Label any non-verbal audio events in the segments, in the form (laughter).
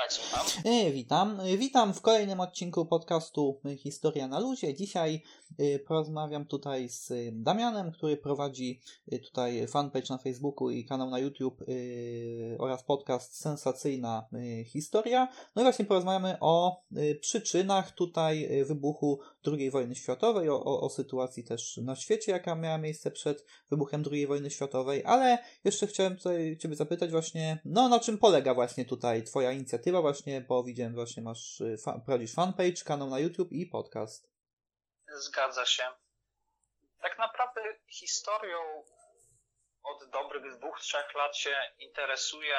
Tak, słucham. E, witam. E, witam w kolejnym odcinku podcastu Historia na luzie. Dzisiaj e, porozmawiam tutaj z Damianem, który prowadzi tutaj fanpage na Facebooku i kanał na YouTube oraz podcast Sensacyjna Historia. No i właśnie porozmawiamy o przyczynach tutaj wybuchu II wojny światowej, o, o, o sytuacji też na świecie, jaka miała miejsce przed wybuchem II wojny światowej, ale jeszcze chciałem tutaj Ciebie zapytać właśnie, no na czym polega właśnie tutaj Twoja inicjatywa właśnie, bo widziałem właśnie masz, y, fa, prowadzisz fanpage, kanał na YouTube i podcast. Zgadza się. Tak naprawdę historią od dobrych dwóch, trzech lat się interesuje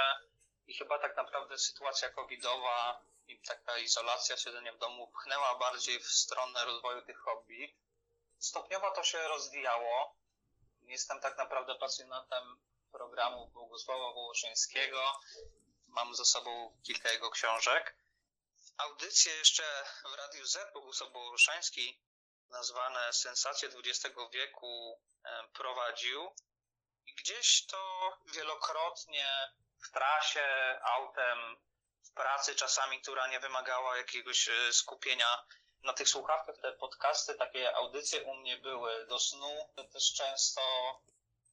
i chyba tak naprawdę sytuacja covidowa i taka izolacja, siedzenie w domu pchnęła bardziej w stronę rozwoju tych hobby. Stopniowo to się rozwijało. Jestem tak naprawdę pasjonatem programu Bogusława Wołoszyńskiego. Mam ze sobą kilka jego książek. Audycje jeszcze w Radiu Z Bogusław Wołoszański, nazwane Sensacje XX wieku, prowadził. I gdzieś to wielokrotnie w trasie, autem, w pracy czasami, która nie wymagała jakiegoś e, skupienia na tych słuchawkach, te podcasty, takie audycje u mnie były do snu też często,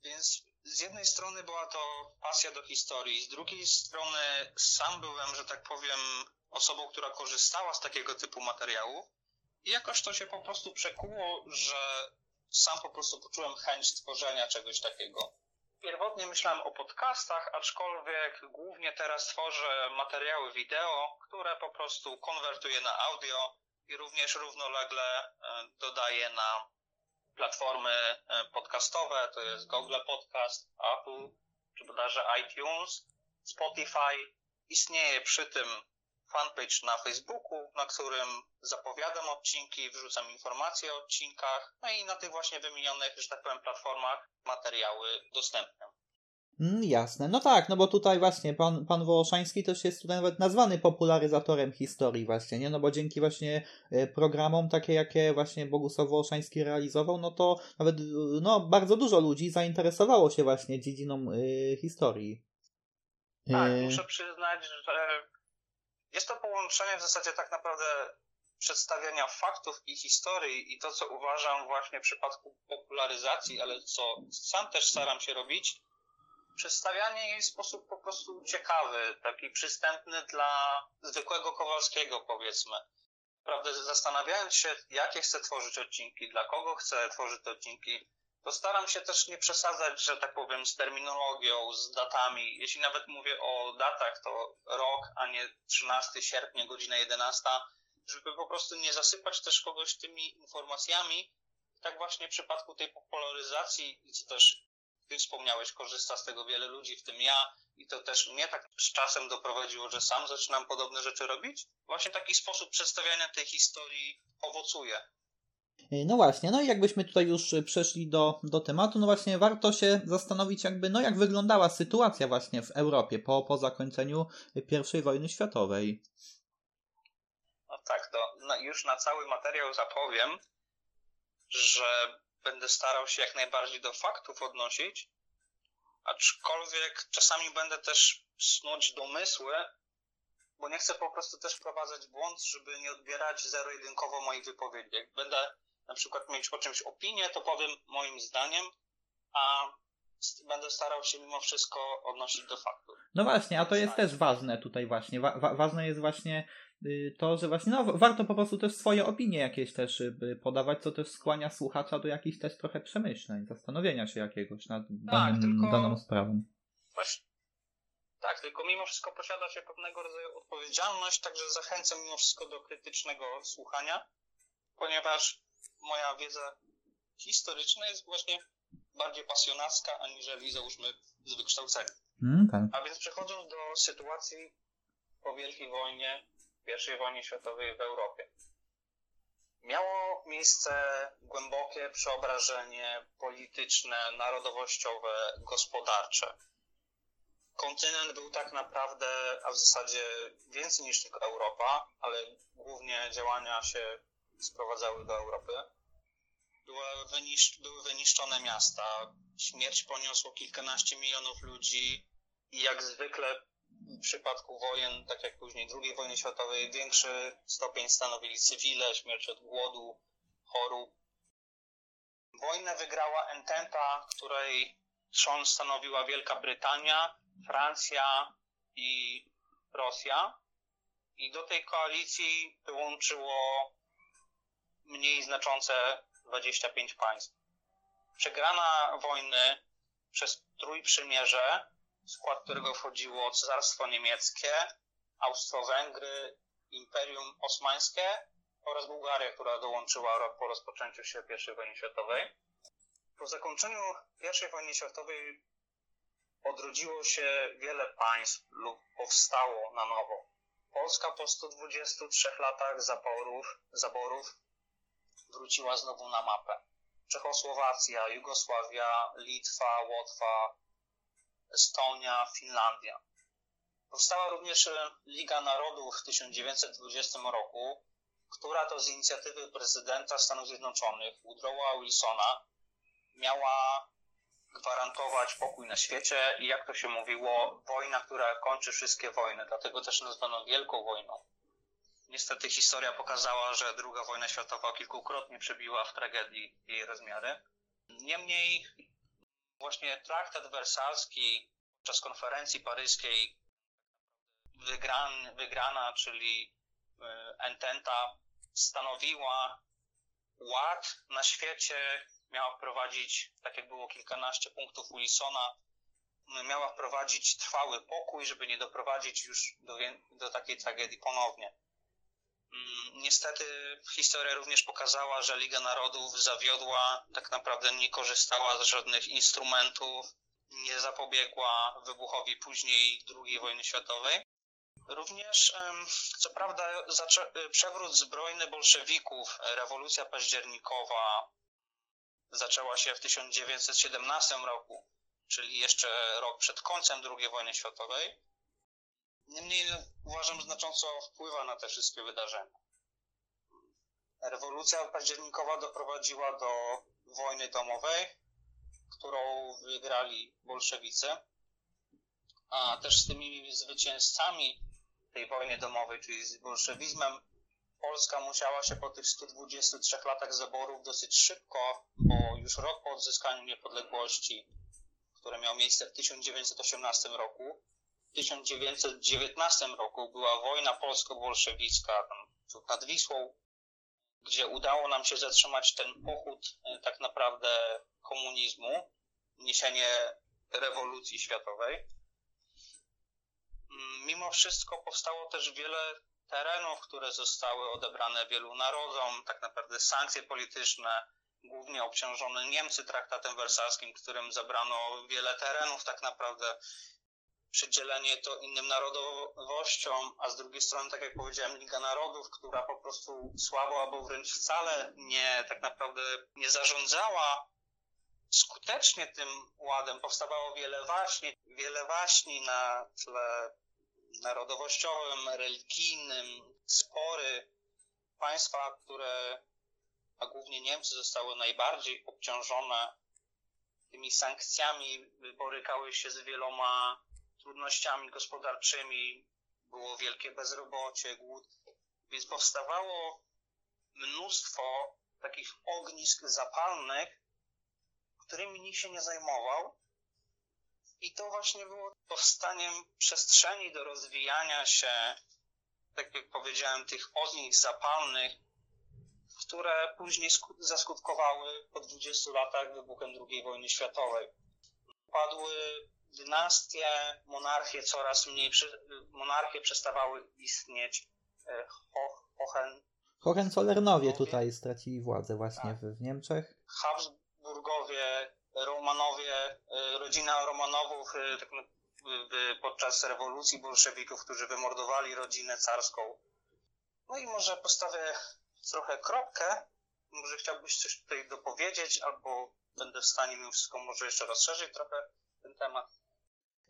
więc z jednej strony była to pasja do historii, z drugiej strony sam byłem, że tak powiem, osobą, która korzystała z takiego typu materiału i jakoś to się po prostu przekuło, że sam po prostu poczułem chęć stworzenia czegoś takiego. Pierwotnie myślałem o podcastach, aczkolwiek głównie teraz tworzę materiały wideo, które po prostu konwertuję na audio i również równolegle e, dodaję na platformy e, podcastowe, to jest Google Podcast, Apple, czy bodajże iTunes, Spotify. Istnieje przy tym fanpage na Facebooku, na którym zapowiadam odcinki, wrzucam informacje o odcinkach, no i na tych właśnie wymienionych, że tak powiem, platformach materiały dostępne. Mm, jasne, no tak, no bo tutaj właśnie pan, pan Wołoszański też jest tutaj nawet nazwany popularyzatorem historii właśnie, nie? No bo dzięki właśnie e, programom takie, jakie właśnie Bogusław Wołoszański realizował, no to nawet no, bardzo dużo ludzi zainteresowało się właśnie dziedziną y, historii. Tak, y... muszę przyznać, że jest to połączenie w zasadzie tak naprawdę przedstawiania faktów i historii i to, co uważam właśnie w przypadku popularyzacji, ale co sam też staram się robić, przedstawianie jej w sposób po prostu ciekawy, taki przystępny dla zwykłego Kowalskiego, powiedzmy. Prawda, zastanawiając się, jakie chcę tworzyć odcinki, dla kogo chcę tworzyć odcinki, to staram się też nie przesadzać, że tak powiem, z terminologią, z datami. Jeśli nawet mówię o datach, to rok, a nie 13 sierpnia, godzina 11, żeby po prostu nie zasypać też kogoś tymi informacjami. Tak właśnie w przypadku tej popularyzacji, co też ty wspomniałeś, korzysta z tego wiele ludzi, w tym ja, i to też mnie tak z czasem doprowadziło, że sam zaczynam podobne rzeczy robić. Właśnie taki sposób przedstawiania tej historii owocuje. No właśnie, no i jakbyśmy tutaj już przeszli do, do tematu, no właśnie warto się zastanowić jakby, no jak wyglądała sytuacja właśnie w Europie po, po zakończeniu I wojny światowej. No tak, to już na cały materiał zapowiem, że będę starał się jak najbardziej do faktów odnosić, aczkolwiek czasami będę też snuć domysły, bo nie chcę po prostu też wprowadzać błąd, żeby nie odbierać zero-jedynkowo moich wypowiedzi. Jak będę na przykład mieć o czymś opinię, to powiem moim zdaniem, a będę starał się mimo wszystko odnosić do faktów. No właśnie, a to jest też ważne tutaj właśnie. Wa ważne jest właśnie to, że właśnie no, warto po prostu też swoje opinie jakieś też y, podawać, co też skłania słuchacza do jakichś też trochę przemyśleń, zastanowienia się jakiegoś nad tak, danym, tylko... daną sprawą. Właśnie. Tak, tylko mimo wszystko posiada się pewnego rodzaju odpowiedzialność, także zachęcam mimo wszystko do krytycznego słuchania, ponieważ moja wiedza historyczna jest właśnie bardziej pasjonacka, aniżeli załóżmy z wykształcenia. Mm, tak. A więc przechodząc do sytuacji po Wielkiej Wojnie i wojnie światowej w Europie. Miało miejsce głębokie przeobrażenie polityczne, narodowościowe, gospodarcze. Kontynent był tak naprawdę, a w zasadzie więcej niż tylko Europa, ale głównie działania się sprowadzały do Europy. Były, wyniszcz, były wyniszczone miasta, śmierć poniosło kilkanaście milionów ludzi i jak zwykle w przypadku wojen, tak jak później II wojny światowej, większy stopień stanowili cywile, śmierć od głodu, chorób. Wojnę wygrała Ententa, której trzon stanowiła Wielka Brytania, Francja i Rosja. I do tej koalicji dołączyło mniej znaczące 25 państw. Przegrana wojny przez Trójprzymierze, w skład którego wchodziło Cesarstwo Niemieckie, Austro-Węgry, Imperium Osmańskie oraz Bułgaria, która dołączyła rok po rozpoczęciu się I wojny światowej. Po zakończeniu I wojny światowej odrodziło się wiele państw lub powstało na nowo. Polska po 123 latach zaborów, zaborów wróciła znowu na mapę. Czechosłowacja, Jugosławia, Litwa, Łotwa, Estonia, Finlandia. Powstała również Liga Narodów w 1920 roku, która to z inicjatywy prezydenta Stanów Zjednoczonych Woodrowa Wilsona miała gwarantować pokój na świecie i jak to się mówiło, wojna, która kończy wszystkie wojny. Dlatego też nazwano Wielką Wojną. Niestety historia pokazała, że II wojna światowa kilkukrotnie przebiła w tragedii jej rozmiary. Niemniej właśnie traktat wersalski podczas konferencji paryskiej wygran, wygrana, czyli e, Ententa stanowiła ład na świecie, miała wprowadzić, tak jak było kilkanaście punktów Wilsona, miała wprowadzić trwały pokój, żeby nie doprowadzić już do, do takiej tragedii ponownie. Mm, niestety historia również pokazała, że Liga Narodów zawiodła, tak naprawdę nie korzystała z żadnych instrumentów, nie zapobiegła wybuchowi później II wojny światowej. Również, co prawda, przewrót zbrojny bolszewików, rewolucja październikowa zaczęła się w 1917 roku, czyli jeszcze rok przed końcem II wojny światowej. Niemniej uważam znacząco wpływa na te wszystkie wydarzenia. Rewolucja październikowa doprowadziła do wojny domowej, którą wygrali bolszewicy, a też z tymi zwycięzcami tej wojny domowej, czyli z bolszewizmem, Polska musiała się po tych 123 latach zaborów dosyć szybko, bo już rok po odzyskaniu niepodległości, które miało miejsce w 1918 roku, w 1919 roku była wojna polsko-bolszewicka nad Wisłą, gdzie udało nam się zatrzymać ten pochód e, tak naprawdę komunizmu, niesienie rewolucji światowej. Mm, mimo wszystko powstało też wiele terenów, które zostały odebrane wielu narodom, tak naprawdę sankcje polityczne, głównie obciążone Niemcy traktatem wersalskim, którym zabrano wiele terenów tak naprawdę przydzielenie to innym narodowościom, a z drugiej strony, tak jak powiedziałem, Liga Narodów, która po prostu słabo albo wręcz wcale nie tak naprawdę nie zarządzała skutecznie tym ładem. Powstawało wiele waśni, wiele waśni na tle narodowościowym, religijnym, spory. Państwa, które, a głównie Niemcy, zostały najbardziej obciążone tymi sankcjami, borykały się z wieloma trudnościami gospodarczymi, było wielkie bezrobocie, głód, więc powstawało mnóstwo takich ognisk zapalnych, którymi nikt się nie zajmował. I to właśnie było powstaniem przestrzeni do rozwijania się, tak jak powiedziałem, tych ognisk zapalnych, które później zaskutkowały po 20 latach wybuchem II wojny światowej. Padły dynastie, monarchie coraz mniej, monarchie przestawały istnieć. E, Hohen, Hohenzollernowie tutaj stracili władzę właśnie tak. w, Niemczech. Habsburgowie, Romanowie, e, rodzina Romanowów e, tak, podczas rewolucji bolszewików, którzy wymordowali rodzinę carską. No i może postawię trochę kropkę. Może chciałbyś coś tutaj dopowiedzieć, albo będę w stanie mimo wszystko może jeszcze rozszerzyć trochę ten temat.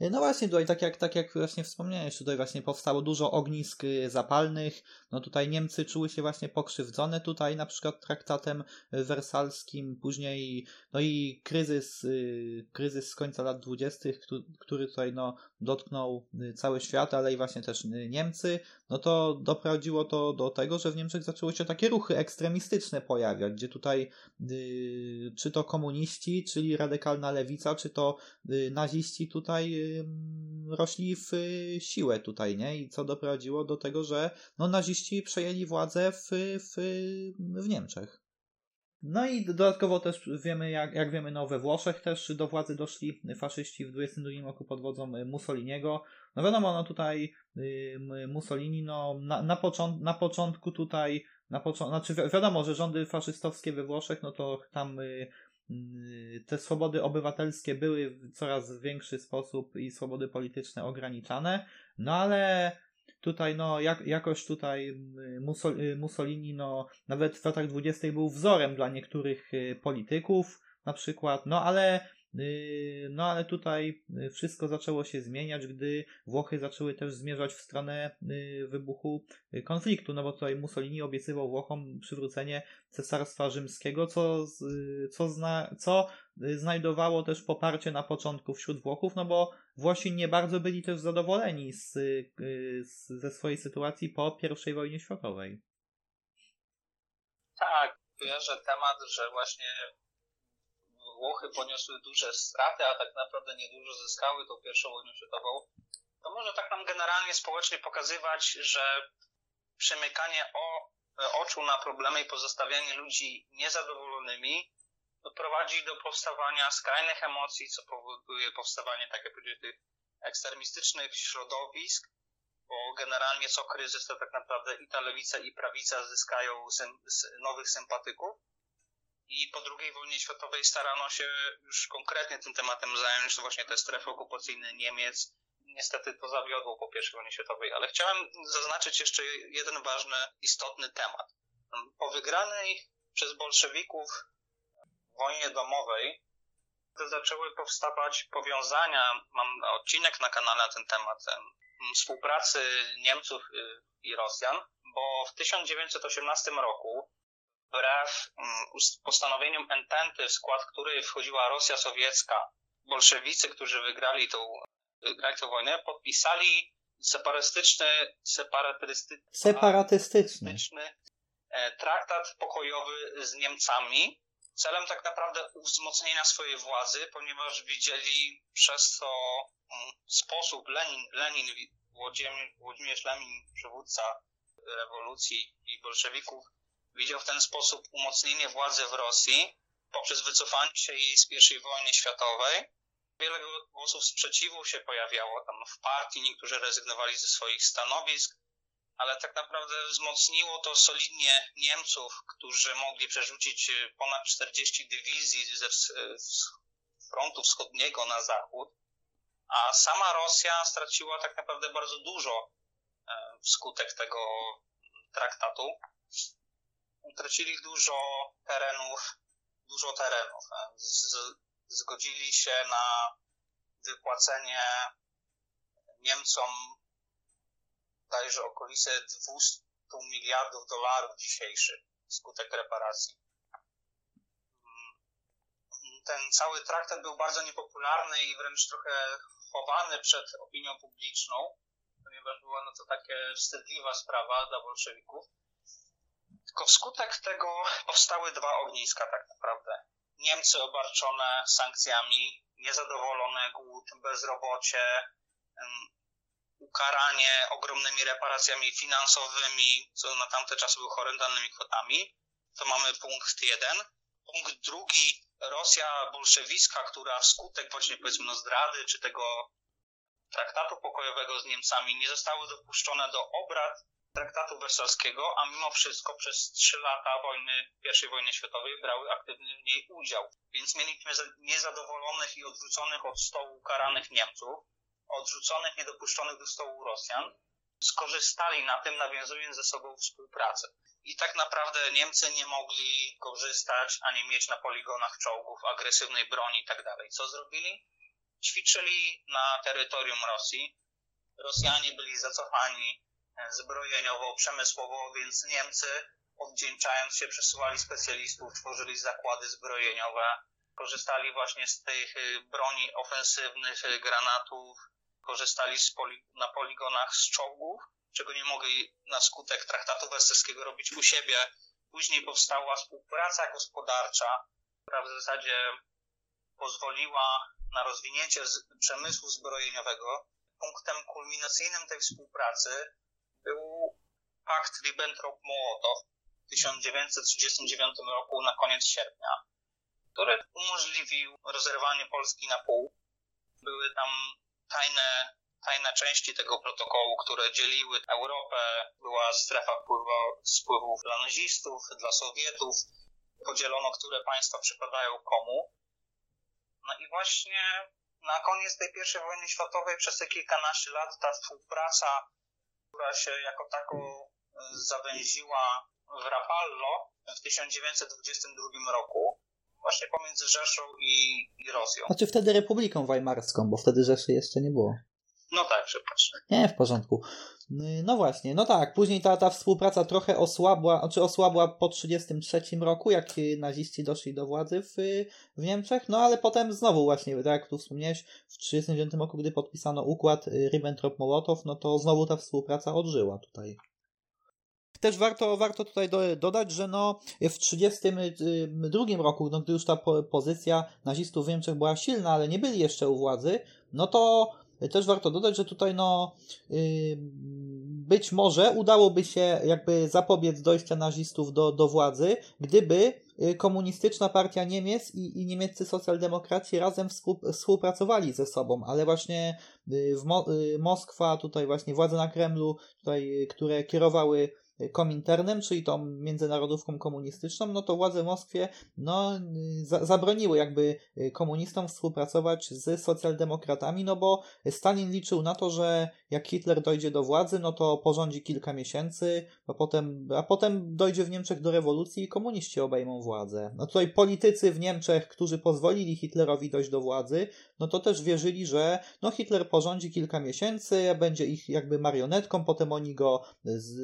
No właśnie, tutaj tak jak, tak jak właśnie wspomniałeś, tutaj właśnie powstało dużo ognisk y, zapalnych. No tutaj Niemcy czuły się właśnie pokrzywdzone tutaj na przykład traktatem wersalskim, później no i kryzys, y, kryzys z końca lat dwudziestych, który tutaj no dotknął y, cały świat, ale i właśnie też Niemcy, no to doprowadziło to do tego, że w Niemczech zaczęły się takie ruchy ekstremistyczne pojawiać, gdzie tutaj czy to komuniści, czyli radykalna lewica, czy to naziści tutaj rośli w y, siłę tutaj, nie? I co doprowadziło do tego, że no, naziści przejęli władzę w, w, w Niemczech. No i dodatkowo też wiemy, jak, jak wiemy, no we Włoszech też do władzy doszli faszyści w 22 roku pod wodzą Mussoliniego. No wiadomo, no tutaj Mussolini, no na, na, począt, na początku tutaj, na początku, znaczy wiadomo, że rządy faszystowskie we Włoszech, no to tam y, Y, te swobody obywatelskie były w coraz większy sposób i swobody polityczne ograniczane, no ale tutaj no jak, jakoś tutaj y, y, Mussolini no nawet w latach dwudziestych był wzorem dla niektórych polityków na przykład, no ale no ale tutaj yy, wszystko zaczęło się zmieniać, gdy Włochy zaczęły też zmierzać w stronę yy, wybuchu konfliktu, no bo tutaj Mussolini obiecywał Włochom przywrócenie Cesarstwa Rzymskiego, co, co, zna, co znajdowało też poparcie na początku wśród Włochów, no bo Włosi nie bardzo byli też zadowoleni z, z, ze swojej sytuacji po I wojnie światowej. Tak, że temat, że właśnie Włochy poniosły duże straty, a tak naprawdę niedużo zyskały tą pierwszą wojnę światową, to może tak nam generalnie społecznie pokazywać, że przemykanie o, oczu na problemy i pozostawianie ludzi niezadowolonymi prowadzi do powstawania skrajnych emocji, co powoduje powstawanie, tak jak powiedzieć, tych ekstremistycznych środowisk, bo generalnie co kryzys to tak naprawdę i ta lewica i prawica zyskają sym nowych sympatyków, i po II wojnie światowej starano się już konkretnie tym tematem zająć, właśnie te strefy okupacyjne Niemiec. Niestety to zawiodło po I wojnie światowej, ale chciałem zaznaczyć jeszcze jeden ważny, istotny temat. Po wygranej przez bolszewików wojnie domowej zaczęły powstawać powiązania, mam odcinek na kanale na ten temat, współpracy Niemców y, i Rosjan, bo w 1918 roku wbrew mm, postanowieniom Ententy, w skład której wchodziła Rosja Sowiecka, bolszewicy, którzy wygrali tą, wygrali tą wojnę, podpisali separatystyczny, separatysty, separatystyczny. e, traktat pokojowy z Niemcami, celem tak naprawdę wzmocnienia swojej władzy, ponieważ widzieli przez to mm, sposób Lenin, Lenin Włodzimierz Lenin, przywódca rewolucji i bolszewików, widział w ten sposób umocnienie władzy w Rosji poprzez wycofanie się jej z I wojny światowej. Wiele głosów sprzeciwu się pojawiało tam w partii, niektórzy rezygnowali ze swoich stanowisk, ale tak naprawdę wzmocniło to solidnie Niemców, którzy mogli przerzucić ponad 40 dywizji ze frontu wschodniego na zachód, a sama Rosja straciła tak naprawdę bardzo dużo e, wskutek tego traktatu utracili dużo terenów, dużo terenów. Z, zgodzili się na wypłacenie Niemcom dajże okolice 200 miliardów dolarów dzisiejszych skutek reparacji. Ten cały traktat był bardzo niepopularny i wręcz trochę chowany przed opinią publiczną, ponieważ była no to takie wstydliwa sprawa dla bolszewików. Tylko wskutek tego powstały dwa ogniska tak naprawdę. Niemcy obarczone sankcjami, niezadowolone, głód, bezrobocie, ukaranie ogromnymi reparacjami finansowymi, co na tamte czasy były horrendalnymi kwotami. To mamy punkt jeden. Punkt drugi, Rosja bolszewicka, która wskutek właśnie powiedzmy no zdrady czy tego traktatu pokojowego z Niemcami nie zostały dopuszczone do obrad traktatu wersalskiego, a mimo wszystko przez trzy lata wojny, I wojny światowej brały aktywny w niej udział. Więc mieliśmy niezadowolonych i odwróconych od stołu karanych Niemców, odrzuconych, niedopuszczonych do stołu Rosjan, skorzystali na tym, nawiązując ze sobą współpracę. I tak naprawdę Niemcy nie mogli korzystać ani mieć na poligonach czołgów, agresywnej broni itd. Tak Co zrobili? ćwiczyli na terytorium Rosji. Rosjanie byli zacofani zbrojeniowo, przemysłowo, więc Niemcy, oddzięczając się, przesyłali specjalistów, tworzyli zakłady zbrojeniowe, korzystali właśnie z tych y, broni ofensywnych, y, granatów, korzystali poli na poligonach z czołgów, czego nie mogli na skutek traktatu werseskiego robić u siebie. Później powstała współpraca gospodarcza, która w zasadzie pozwoliła na rozwinięcie przemysłu zbrojeniowego. Punktem kulminacyjnym tej współpracy pakt Ribbentrop-Mołotow w 1939 roku na koniec sierpnia, który umożliwił rozerwanie Polski na pół. Były tam tajne, tajne części tego protokołu, które dzieliły Europę. Była strefa spływów dla nazistów, dla Sowietów. Podzielono, które państwa przypadają komu. No i właśnie na koniec tej I wojny światowej przez te kilkanaście lat ta współpraca, która się jako tako e, zawęziła w Rapallo w 1922 roku, właśnie pomiędzy Rzeszą i, i Rosją. Znaczy wtedy Republiką Weimarską, bo wtedy Rzeszy jeszcze nie było. No tak, przepraszam. Nie, w porządku. No właśnie, no tak, później ta, ta współpraca trochę osłabła, znaczy osłabła po 1933 roku, jak naziści doszli do władzy w, w Niemczech, no ale potem znowu właśnie, tak jak tu wspomniałeś, w 1939 roku, gdy podpisano układ Ribbentrop-Mołotow, no to znowu ta współpraca odżyła tutaj. Też warto, warto tutaj do, dodać, że no w 1932 roku, no gdy już ta po, pozycja nazistów w Niemczech była silna, ale nie byli jeszcze u władzy, no to też warto dodać, że tutaj no yy, być może udałoby się jakby zapobiec dojścia nazistów do, do władzy, gdyby y, komunistyczna partia Niemiec i, i niemieccy socjaldemokraci razem współpracowali ze sobą, ale właśnie y, w Mo y, Moskwa, tutaj właśnie władze na Kremlu, tutaj, które kierowały Kominternem, czyli tą międzynarodówką komunistyczną, no to władze w Moskwie no, za, zabroniły jakby komunistom współpracować z socjaldemokratami, no bo Stalin liczył na to, że jak Hitler dojdzie do władzy, no to porządzi kilka miesięcy, a potem, a potem dojdzie w Niemczech do rewolucji i komuniści obejmą władzę. No tutaj politycy w Niemczech, którzy pozwolili Hitlerowi dojść do władzy, no to też wierzyli, że no Hitler porządzi kilka miesięcy, będzie ich jakby marionetką, potem oni go z,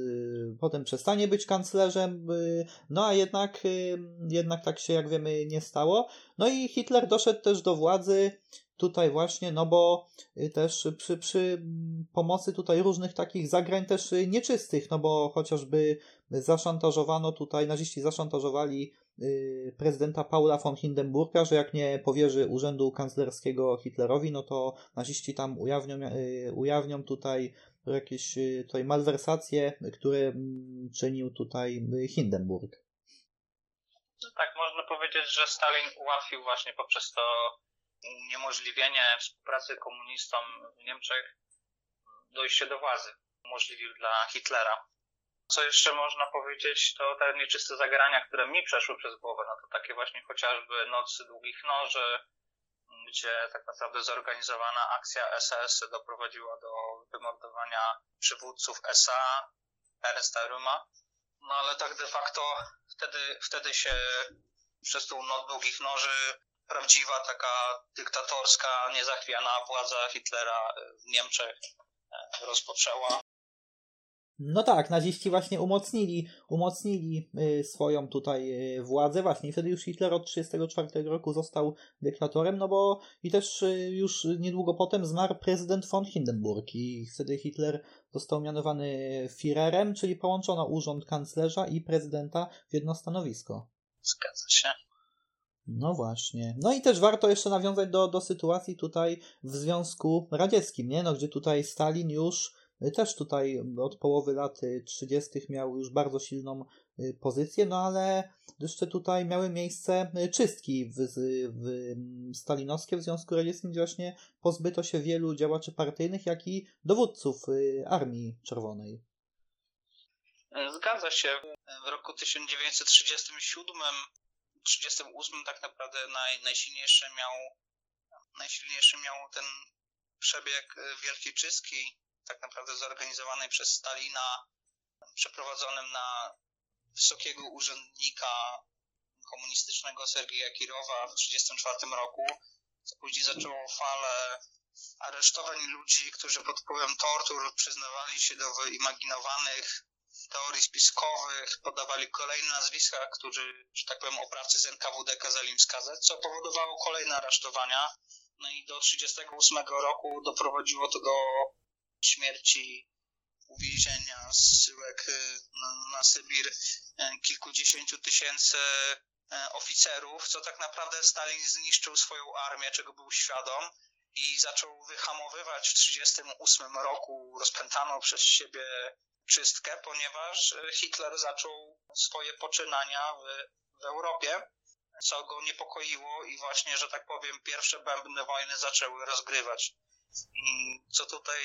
potem przestanie być kanclerzem, y, no a jednak, y, jednak tak się jak wiemy nie stało. No i Hitler doszedł też do władzy tutaj właśnie, no bo y, też przy, przy pomocy tutaj różnych takich zagrań też nieczystych, no bo chociażby zaszantażowano tutaj, naziści zaszantażowali prezydenta Paula von Hindenburga, że jak nie powierzy urzędu kanclerskiego Hitlerowi, no to naziści tam ujawnią, ujawnią tutaj jakieś y, tutaj malwersacje, które mm, czynił tutaj y, Hindenburg. No tak, można powiedzieć, że Stalin ułatwił właśnie poprzez to uniemożliwienie współpracy komunistom w Niemczech dojście do władzy. Umożliwił dla Hitlera. Co jeszcze można powiedzieć, to te nieczyste zagrania, które mi przeszły przez głowę, no to takie właśnie chociażby Nocy Długich Noży, gdzie tak naprawdę zorganizowana akcja SS doprowadziła do wymordowania przywódców SA, Ernsta Ruma. No ale tak de facto wtedy, wtedy się przez tą noc długich noży prawdziwa taka dyktatorska, niezachwiana władza Hitlera w Niemczech e, rozpoczęła. No tak, naziści właśnie umocnili, umocnili y, swoją tutaj y, władzę właśnie. Wtedy już Hitler od 1934 roku został dyktatorem, no bo i też y, już niedługo potem zmarł prezydent von Hindenburg i wtedy Hitler został mianowany Führerem, czyli połączono urząd kanclerza i prezydenta w jedno stanowisko. Zgadza się. No właśnie. No i też warto jeszcze nawiązać do, do sytuacji tutaj w Związku Radzieckim, nie? No, gdzie tutaj Stalin już też tutaj od połowy lat 30. miał już bardzo silną y, pozycję, no ale jeszcze tutaj miały miejsce y, czystki w, w stalinowskie w Związku Radzieckim, gdzie właśnie pozbyto się wielu działaczy partyjnych, jak i dowódców y, Armii Czerwonej. Zgadza się. W roku 1937 38 tak naprawdę naj, najsilniejszy miał najsilniejszy miał ten przebieg wielkiej czystki tak naprawdę zorganizowanej przez Stalina, przeprowadzonym na wysokiego urzędnika komunistycznego Sergieja Kirowa w 1934 roku. co później zaczęło falę aresztowań ludzi, którzy pod wpływem tortur przyznawali się do wyimaginowanych teorii spiskowych, podawali kolejne nazwiska, którzy, że tak powiem, oprawcy z NKWD kazali im skazać, co powodowało kolejne aresztowania. No i do 1938 roku doprowadziło to do śmierci, uwięzienia, zsyłek y, na, na Sybir y, kilkudziesięciu tysięcy y, oficerów, co tak naprawdę Stalin zniszczył swoją armię, czego był świadom i zaczął wyhamowywać w 1938 roku rozpętaną przez siebie czystkę, ponieważ Hitler zaczął swoje poczynania w, w Europie, co go niepokoiło i właśnie, że tak powiem, pierwsze bębny wojny zaczęły rozgrywać. I co tutaj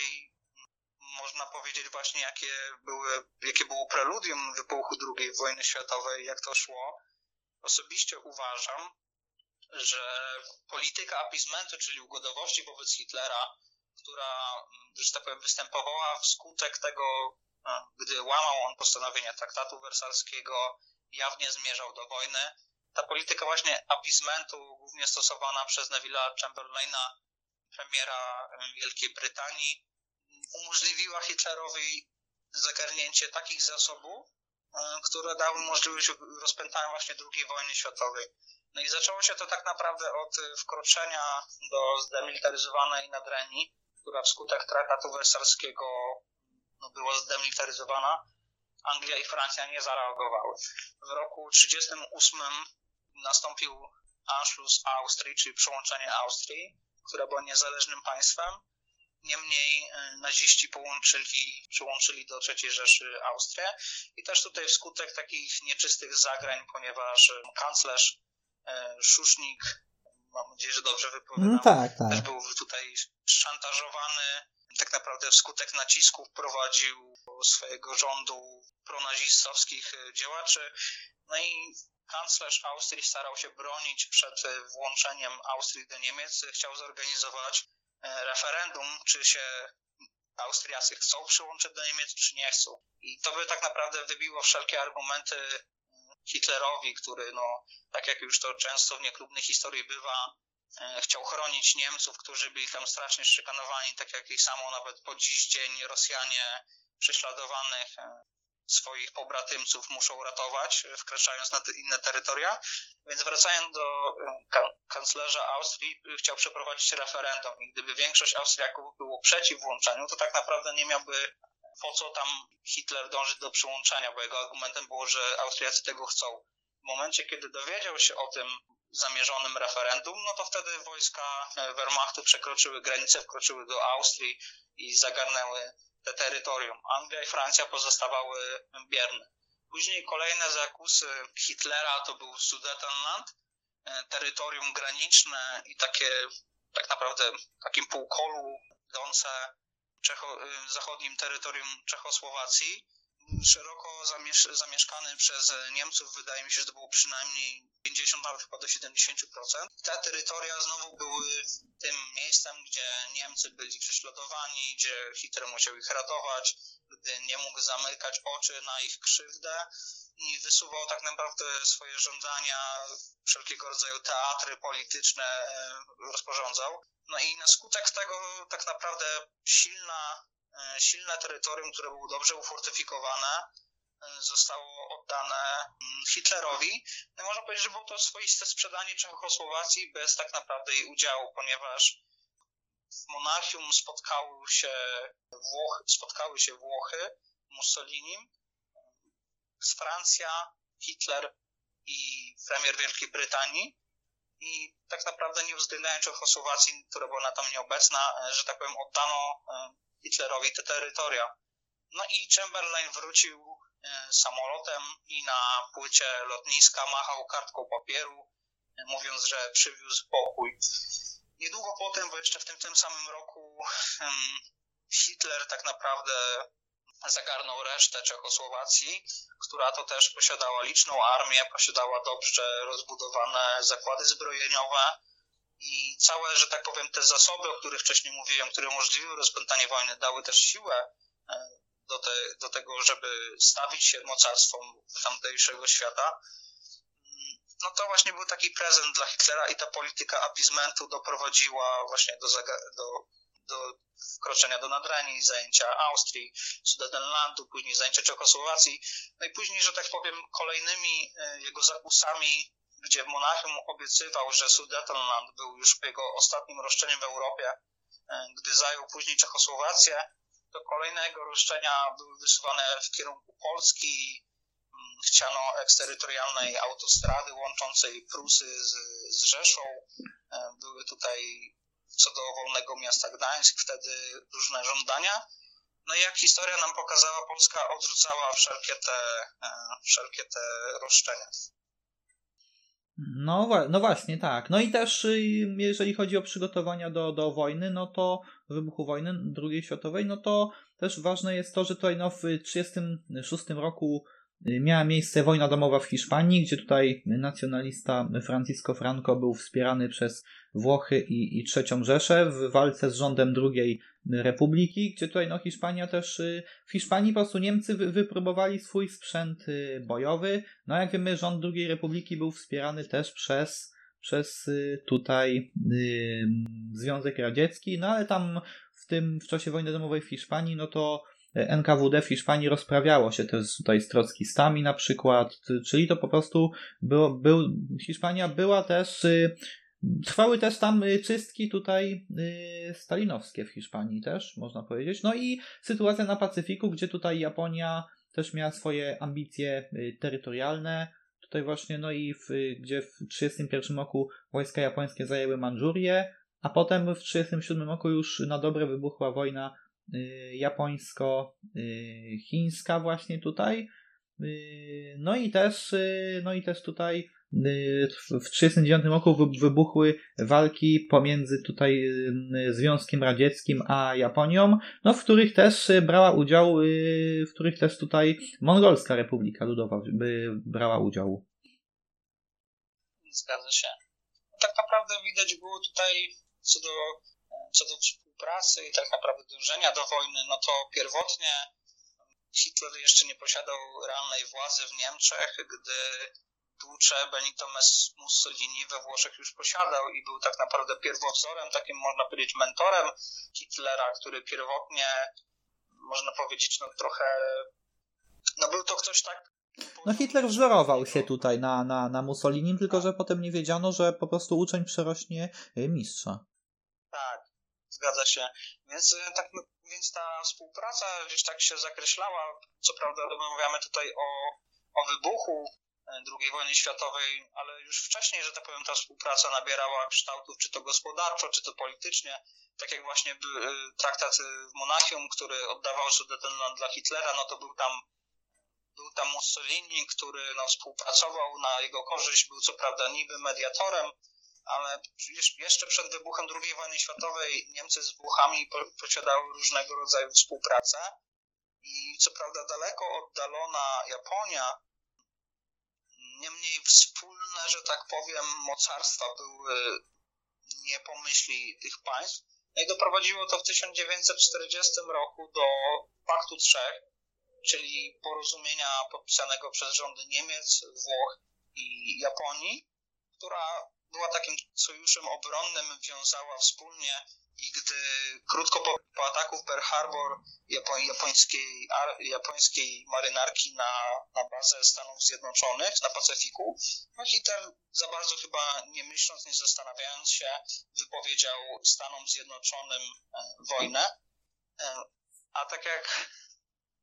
można powiedzieć właśnie, jakie, były, jakie było preludium wybuchu II wojny światowej, jak to szło. Osobiście uważam, że polityka apizmentu, czyli ugodowości wobec Hitlera, która, że tak powiem, występowała wskutek tego, e, gdy łamał on postanowienia traktatu wersalskiego, jawnie zmierzał do wojny. Ta polityka właśnie apizmentu, głównie stosowana przez Neville'a Chamberlaina, premiera Wielkiej Brytanii, umożliwiła Hitlerowi zagarnięcie takich zasobów, e, które dały możliwość rozpętania właśnie II wojny światowej. No i zaczęło się to tak naprawdę od wkroczenia do zdemilitaryzowanej Nadrenii, która wskutek traktatu wersalskiego no, była zdemilitaryzowana. Anglia i Francja nie zareagowały. W roku 1938 nastąpił Anschluss Austrii, czyli przyłączenie Austrii, która była niezależnym państwem. Niemniej e, naziści połączyli, przyłączyli do III Rzeszy Austrię i też tutaj wskutek takich nieczystych zagrań, ponieważ e, kanclerz e, Szusznik, mam nadzieję, że dobrze wypowiadam, no tak, tak. też był tutaj szantażowany, tak naprawdę wskutek nacisków prowadził swojego rządu pronazistowskich działaczy. No i kanclerz Austrii starał się bronić przed włączeniem Austrii do Niemiec, chciał zorganizować referendum, czy się Austriacy chcą przyłączyć do Niemiec, czy nie chcą. I to by tak naprawdę wybiło wszelkie argumenty mm, Hitlerowi, który, no, tak jak już to często w niechlubnej historii bywa, e, chciał chronić Niemców, którzy byli tam strasznie szykanowani, tak jak i samo nawet po dziś dzień Rosjanie prześladowanych e, swoich pobratymców muszą ratować, wkraczając na te inne terytoria. Więc wracając do kanclerza Austrii, chciał przeprowadzić referendum i gdyby większość Austriaków było przeciw włączeniu, to tak naprawdę nie miałby po co tam Hitler dążyć do przyłączenia, bo jego argumentem było, że Austriacy tego chcą. W momencie, kiedy dowiedział się o tym zamierzonym referendum, no to wtedy wojska Wehrmachtu przekroczyły granicę, wkroczyły do Austrii i zagarnęły terytorium. Anglia i Francja pozostawały bierne. Później kolejne zakusy Hitlera to był Sudetenland, e, terytorium graniczne i takie tak naprawdę takim półkolu idące Czecho, e, zachodnim terytorium Czechosłowacji szeroko zamiesz zamieszkany przez Niemców, wydaje mi się, że to było przynajmniej 50, nawet chyba do 70%. Te terytoria znowu były tym miejscem, gdzie Niemcy byli prześladowani, gdzie Hitler musiał ich ratować, gdy nie mógł zamykać oczy na ich krzywdę i wysuwał tak naprawdę swoje żądania, wszelkiego rodzaju teatry polityczne e, rozporządzał. No i na skutek tego tak naprawdę silna E, silne terytorium, które było dobrze ufortyfikowane, zostało oddane mm, Hitlerowi. No można powiedzieć, że było to swoiste sprzedanie Czechosłowacji bez tak naprawdę jej udziału, ponieważ w Monachium spotkały się Włochy, spotkały się Włochy Mussolini, z Francja, Hitler i premier Wielkiej Brytanii i tak naprawdę nie uwzględniając Czechosłowacji, która była tam nieobecna, e, że tak powiem, oddano Hitlerowi te terytoria. No i Chamberlain wrócił e, samolotem i na płycie lotniska machał kartką papieru, e, mówiąc, że przywiózł pokój. Niedługo potem, bo jeszcze w tym, tym samym roku, Hitler tak naprawdę zagarnął resztę Czechosłowacji, która to też posiadała liczną armię, posiadała dobrze rozbudowane zakłady zbrojeniowe, i całe, że tak powiem, te zasoby, o których wcześniej mówiłem, które umożliwiły rozpętanie wojny, dały też siłę e, do, te, do tego, żeby stawić się mocarstwom tamtejszego świata. no to właśnie był taki prezent dla Hitlera i ta polityka appeasementu doprowadziła właśnie do, do, do wkroczenia do Nadrenii, zajęcia Austrii, Sudetenlandu, później zajęcia Czechosłowacji, no i później, że tak powiem, kolejnymi e, jego zakusami, gdzie Monachium obiecywał, że Sudetenland był już jego ostatnim roszczeniem w Europie, e, gdy zajął później Czechosłowację, to kolejne jego roszczenia były wysuwane w kierunku Polski, chciano eksterytorialnej autostrady łączącej Prusy z, z Rzeszą. E, były tutaj co do wolnego miasta Gdańsk wtedy różne żądania. No i jak historia nam pokazała, Polska odrzucała wszelkie te, e, wszelkie te roszczenia. No, no właśnie, tak. No i też y, jeżeli chodzi o przygotowania do, do wojny, no to wybuchu wojny II światowej, no to też ważne jest to, że tutaj no, w 1936 roku miała miejsce wojna domowa w Hiszpanii, gdzie tutaj nacjonalista Francisco Franco był wspierany przez Włochy i, i trzecią Rzeszę w walce z rządem drugiej Republiki, gdzie tutaj no Hiszpania też, y, w Hiszpanii po prostu Niemcy wy, wypróbowali swój sprzęt y, bojowy. No jak wiemy, rząd drugiej Republiki był wspierany też przez, przez y, tutaj Związek Radziecki, no ale tam w tym, w czasie wojny domowej w Hiszpanii, no to NKWD w Hiszpanii rozprawiało się też tutaj z trockistami na przykład, czyli to po prostu było, był, Hiszpania była też, y, trwały też tam y, czystki tutaj y, stalinowskie w Hiszpanii też, można powiedzieć. No i sytuacja na Pacyfiku, gdzie tutaj Japonia też miała swoje ambicje terytorialne, tutaj właśnie, no i w, gdzie w 1931 roku wojska japońskie zajęły Mandżurię, a potem w 1937 roku już na dobre wybuchła wojna Y, japońsko-chińska właśnie tutaj. Y, no i też, y, no i też tutaj w 1939 roku wybuchły walki pomiędzy tutaj Związkiem Radzieckim a Japonią, no w których też brała udział, w których też tutaj Mongolska Republika Ludowa brała udział. Zgadza się. Tak naprawdę widać było tutaj co do, co do współpracy i tak naprawdę dążenia do wojny, no to pierwotnie Hitler jeszcze nie posiadał realnej władzy w Niemczech, gdy Duce Benito Mussolini we Włoszech już posiadał i był tak naprawdę pierwowzorem, takim można powiedzieć mentorem Hitlera, który pierwotnie, można powiedzieć, no trochę, no był to ktoś tak no Hitler wzorował się tutaj na, na, na Mussolinim, tylko że potem nie wiedziano, że po prostu uczeń przerośnie mistrza. Zgadza się. Więc, e, tak, no, więc ta współpraca gdzieś tak się zakreślała. Co prawda rozmawiamy tutaj o, o wybuchu II wojny światowej, ale już wcześniej, że tak powiem, ta współpraca nabierała kształtów, czy to gospodarczo, czy to politycznie. Tak jak właśnie e, traktat w Monachium, który oddawał Sudetenland dla Hitlera, no to był tam był tam Mussolini, który no, współpracował na jego korzyść, był co prawda niby mediatorem, ale jeszcze przed wybuchem II wojny światowej Niemcy z Włochami posiadały różnego rodzaju współpracę i co prawda daleko oddalona Japonia, niemniej wspólne, że tak powiem, mocarstwa były nie pomyśli tych państw. No i doprowadziło to w 1940 roku do Paktu Trzech, czyli porozumienia podpisanego przez rządy Niemiec, Włoch i Japonii, która była takim sojuszem obronnym, wiązała wspólnie i gdy krótko po, po ataku w Pearl Harbor japońskiej, japońskiej marynarki na, na bazę Stanów Zjednoczonych na Pacyfiku, no Hitler za bardzo chyba nie myśląc, nie zastanawiając się, wypowiedział Stanom Zjednoczonym e, wojnę. E, a tak jak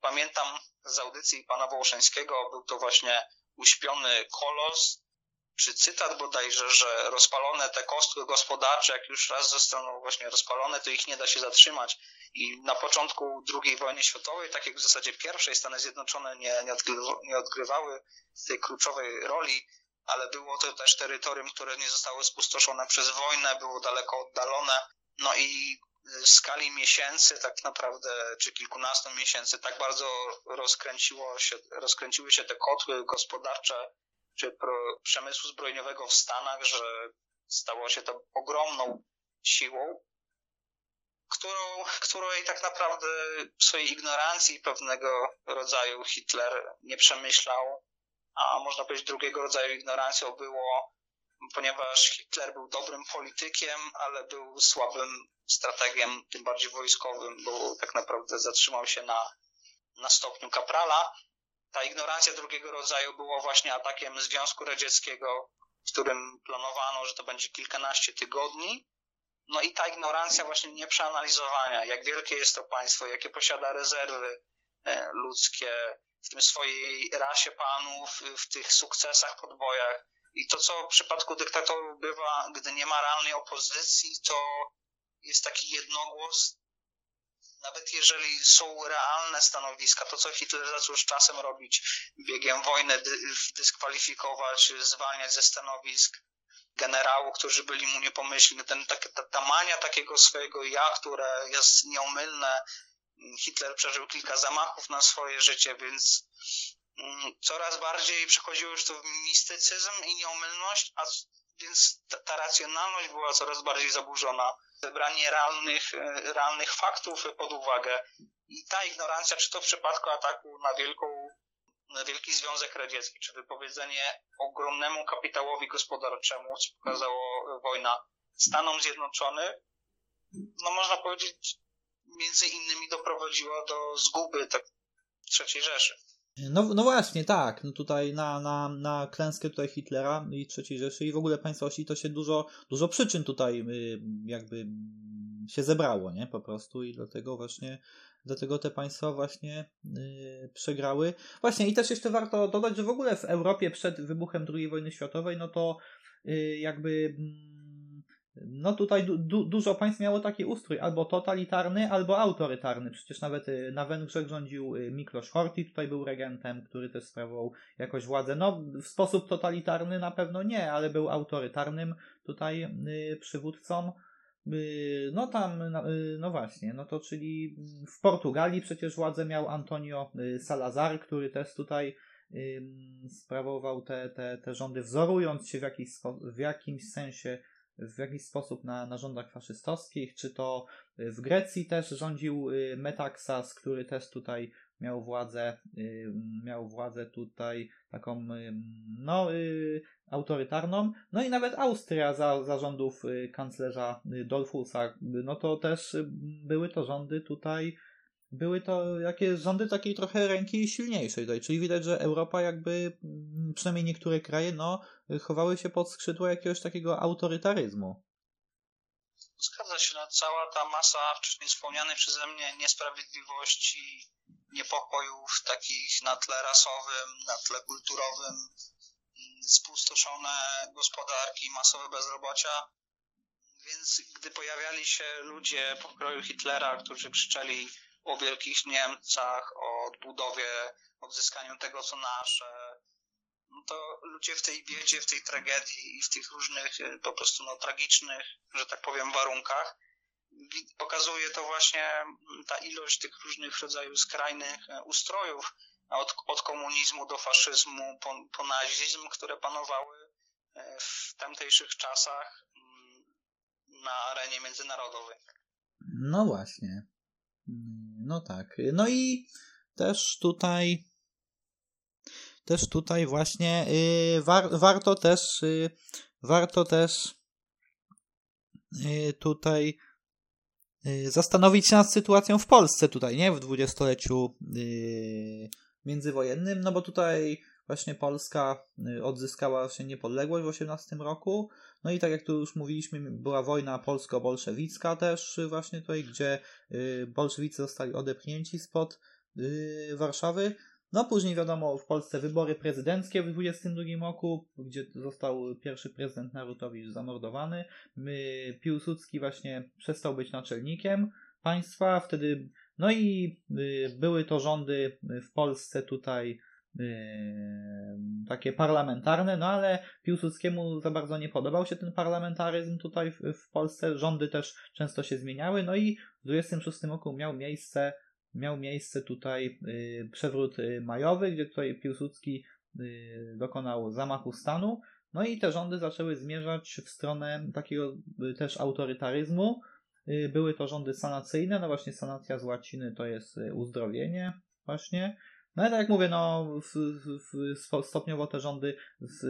pamiętam z audycji pana Wołoszeńskiego, był to właśnie uśpiony kolos, czy cytat bodajże, że rozpalone te kostry gospodarcze, jak już raz zostaną właśnie rozpalone, to ich nie da się zatrzymać. I na początku II wojny światowej, tak jak w zasadzie pierwszej, Stany Zjednoczone nie, nie, odgrywały, nie odgrywały tej kluczowej roli, ale było to też terytorium, które nie zostało spustoszone przez wojnę, było daleko oddalone. No i w skali miesięcy tak naprawdę, czy kilkunastu miesięcy, tak bardzo rozkręciło się, rozkręciły się te kotły gospodarcze czy pro, przemysłu zbrojeniowego w Stanach, że stało się to ogromną siłą, którą, której tak naprawdę w swojej ignorancji pewnego rodzaju Hitler nie przemyślał, a można powiedzieć drugiego rodzaju ignorancją było, ponieważ Hitler był dobrym politykiem, ale był słabym strategiem, tym bardziej wojskowym, bo tak naprawdę zatrzymał się na, na stopniu kaprala. Ta ignorancja drugiego rodzaju była właśnie atakiem Związku Radzieckiego, w którym planowano, że to będzie kilkanaście tygodni. No i ta ignorancja właśnie nieprzeanalizowania, jak wielkie jest to państwo, jakie posiada rezerwy e, ludzkie, w tym swojej rasie panów, w tych sukcesach, podbojach. I to, co w przypadku dyktatorów bywa, gdy nie ma realnej opozycji, to jest taki jednogłos. Nawet jeżeli są realne stanowiska, to co Hitler zaczął z czasem robić, biegiem wojny dyskwalifikować, zwalniać ze stanowisk generałów, którzy byli mu niepomyślni, ten, ta, ta, ta mania takiego swojego ja, które jest nieomylne, Hitler przeżył kilka zamachów na swoje życie, więc mm, coraz bardziej przechodziło już to w mistycyzm i nieomylność, a więc ta, ta racjonalność była coraz bardziej zaburzona. Zebranie realnych, e, realnych faktów pod uwagę i ta ignorancja, czy to w przypadku ataku na wielką Wielki Związek Radziecki, czy wypowiedzenie ogromnemu kapitałowi gospodarczemu, co pokazało wojna Stanom Zjednoczonym, no można powiedzieć, między innymi doprowadziła do zguby tak, III Rzeszy. No, no właśnie, tak. No tutaj na, na, na klęskę tutaj Hitlera i III Rzeszy i w ogóle państwa osi to się dużo, dużo przyczyn tutaj y, jakby się zebrało, nie? Po prostu i dlatego właśnie dlatego te państwa właśnie yy, przegrały. Właśnie i też jeszcze warto dodać, że w ogóle w Europie przed wybuchem II wojny światowej, no to yy, jakby yy, no tutaj du dużo państw miało taki ustrój, albo totalitarny, albo autorytarny. Przecież nawet y, na Węgrzech rządził y, Miklos Horthy, tutaj był regentem, który też sprawował jakoś władzę. No, w sposób totalitarny na pewno nie, ale był autorytarnym tutaj y, przywódcą. No tam, no właśnie, no to czyli w Portugalii przecież władzę miał Antonio Salazar, który też tutaj sprawował te, te, te rządy, wzorując się w, jakiś, w jakimś sensie w jakiś sposób na, na rządach faszystowskich, czy to w Grecji też rządził y, Metaxas, który też tutaj miał władzę, y, miał władzę tutaj taką, y, no, autorytarną. No i nawet Austria za, za rządów kanclerza Dolfusa, no to też były to rządy tutaj były to jakieś rządy takiej trochę ręki silniejszej tutaj, czyli widać, że Europa jakby, mm, przynajmniej niektóre kraje, no, chowały się pod skrzydło jakiegoś takiego autorytaryzmu. Zgadza się, no, cała ta masa wcześniej wspomnianej przeze mnie niesprawiedliwości, niepokojów takich na tle rasowym, na tle kulturowym, spustoszone gospodarki, masowe bezrobocia, więc gdy pojawiali się ludzie pokroju Hitlera, którzy krzyczeli o wielkich Niemcach, o odbudowie, odzyskaniu tego, co nasze, to ludzie w tej biedzie, w tej tragedii i w tych różnych e, po prostu no, tragicznych, że tak powiem, warunkach pokazuje to właśnie ta ilość tych różnych rodzajów skrajnych e, ustrojów, od, od komunizmu do faszyzmu, po, po nazizm, które panowały e, w tamtejszych czasach na arenie międzynarodowej. No właśnie. No tak. No i też tutaj też tutaj właśnie yy, war, warto też yy, warto też yy, tutaj y, zastanowić się nad sytuacją w Polsce tutaj, nie? W dwudziestoleciu y, międzywojennym, no bo tutaj właśnie Polska y, odzyskała się niepodległość w 18 roku. No i tak jak tu już mówiliśmy, była wojna polsko-bolszewicka też właśnie tutaj, gdzie y, bolszewicy zostali odepchnięci spod y, Warszawy. No później wiadomo, w Polsce wybory prezydenckie w 22 roku, gdzie został pierwszy prezydent Narutowicz zamordowany. Piłsudski właśnie przestał być naczelnikiem państwa, wtedy no i były to rządy w Polsce tutaj takie parlamentarne, no ale Piłsudskiemu za bardzo nie podobał się ten parlamentaryzm tutaj w, w Polsce. Rządy też często się zmieniały, no i w 26 roku miał miejsce, miał miejsce tutaj y, przewrót y, majowy, gdzie tutaj Piłsudski y, dokonał zamachu stanu. No i te rządy zaczęły zmierzać w stronę takiego też autorytaryzmu. Były to rządy sanacyjne, no właśnie sanacja z łaciny to jest uzdrowienie właśnie. No ale tak jak mówię, no w, w, stopniowo te rządy z,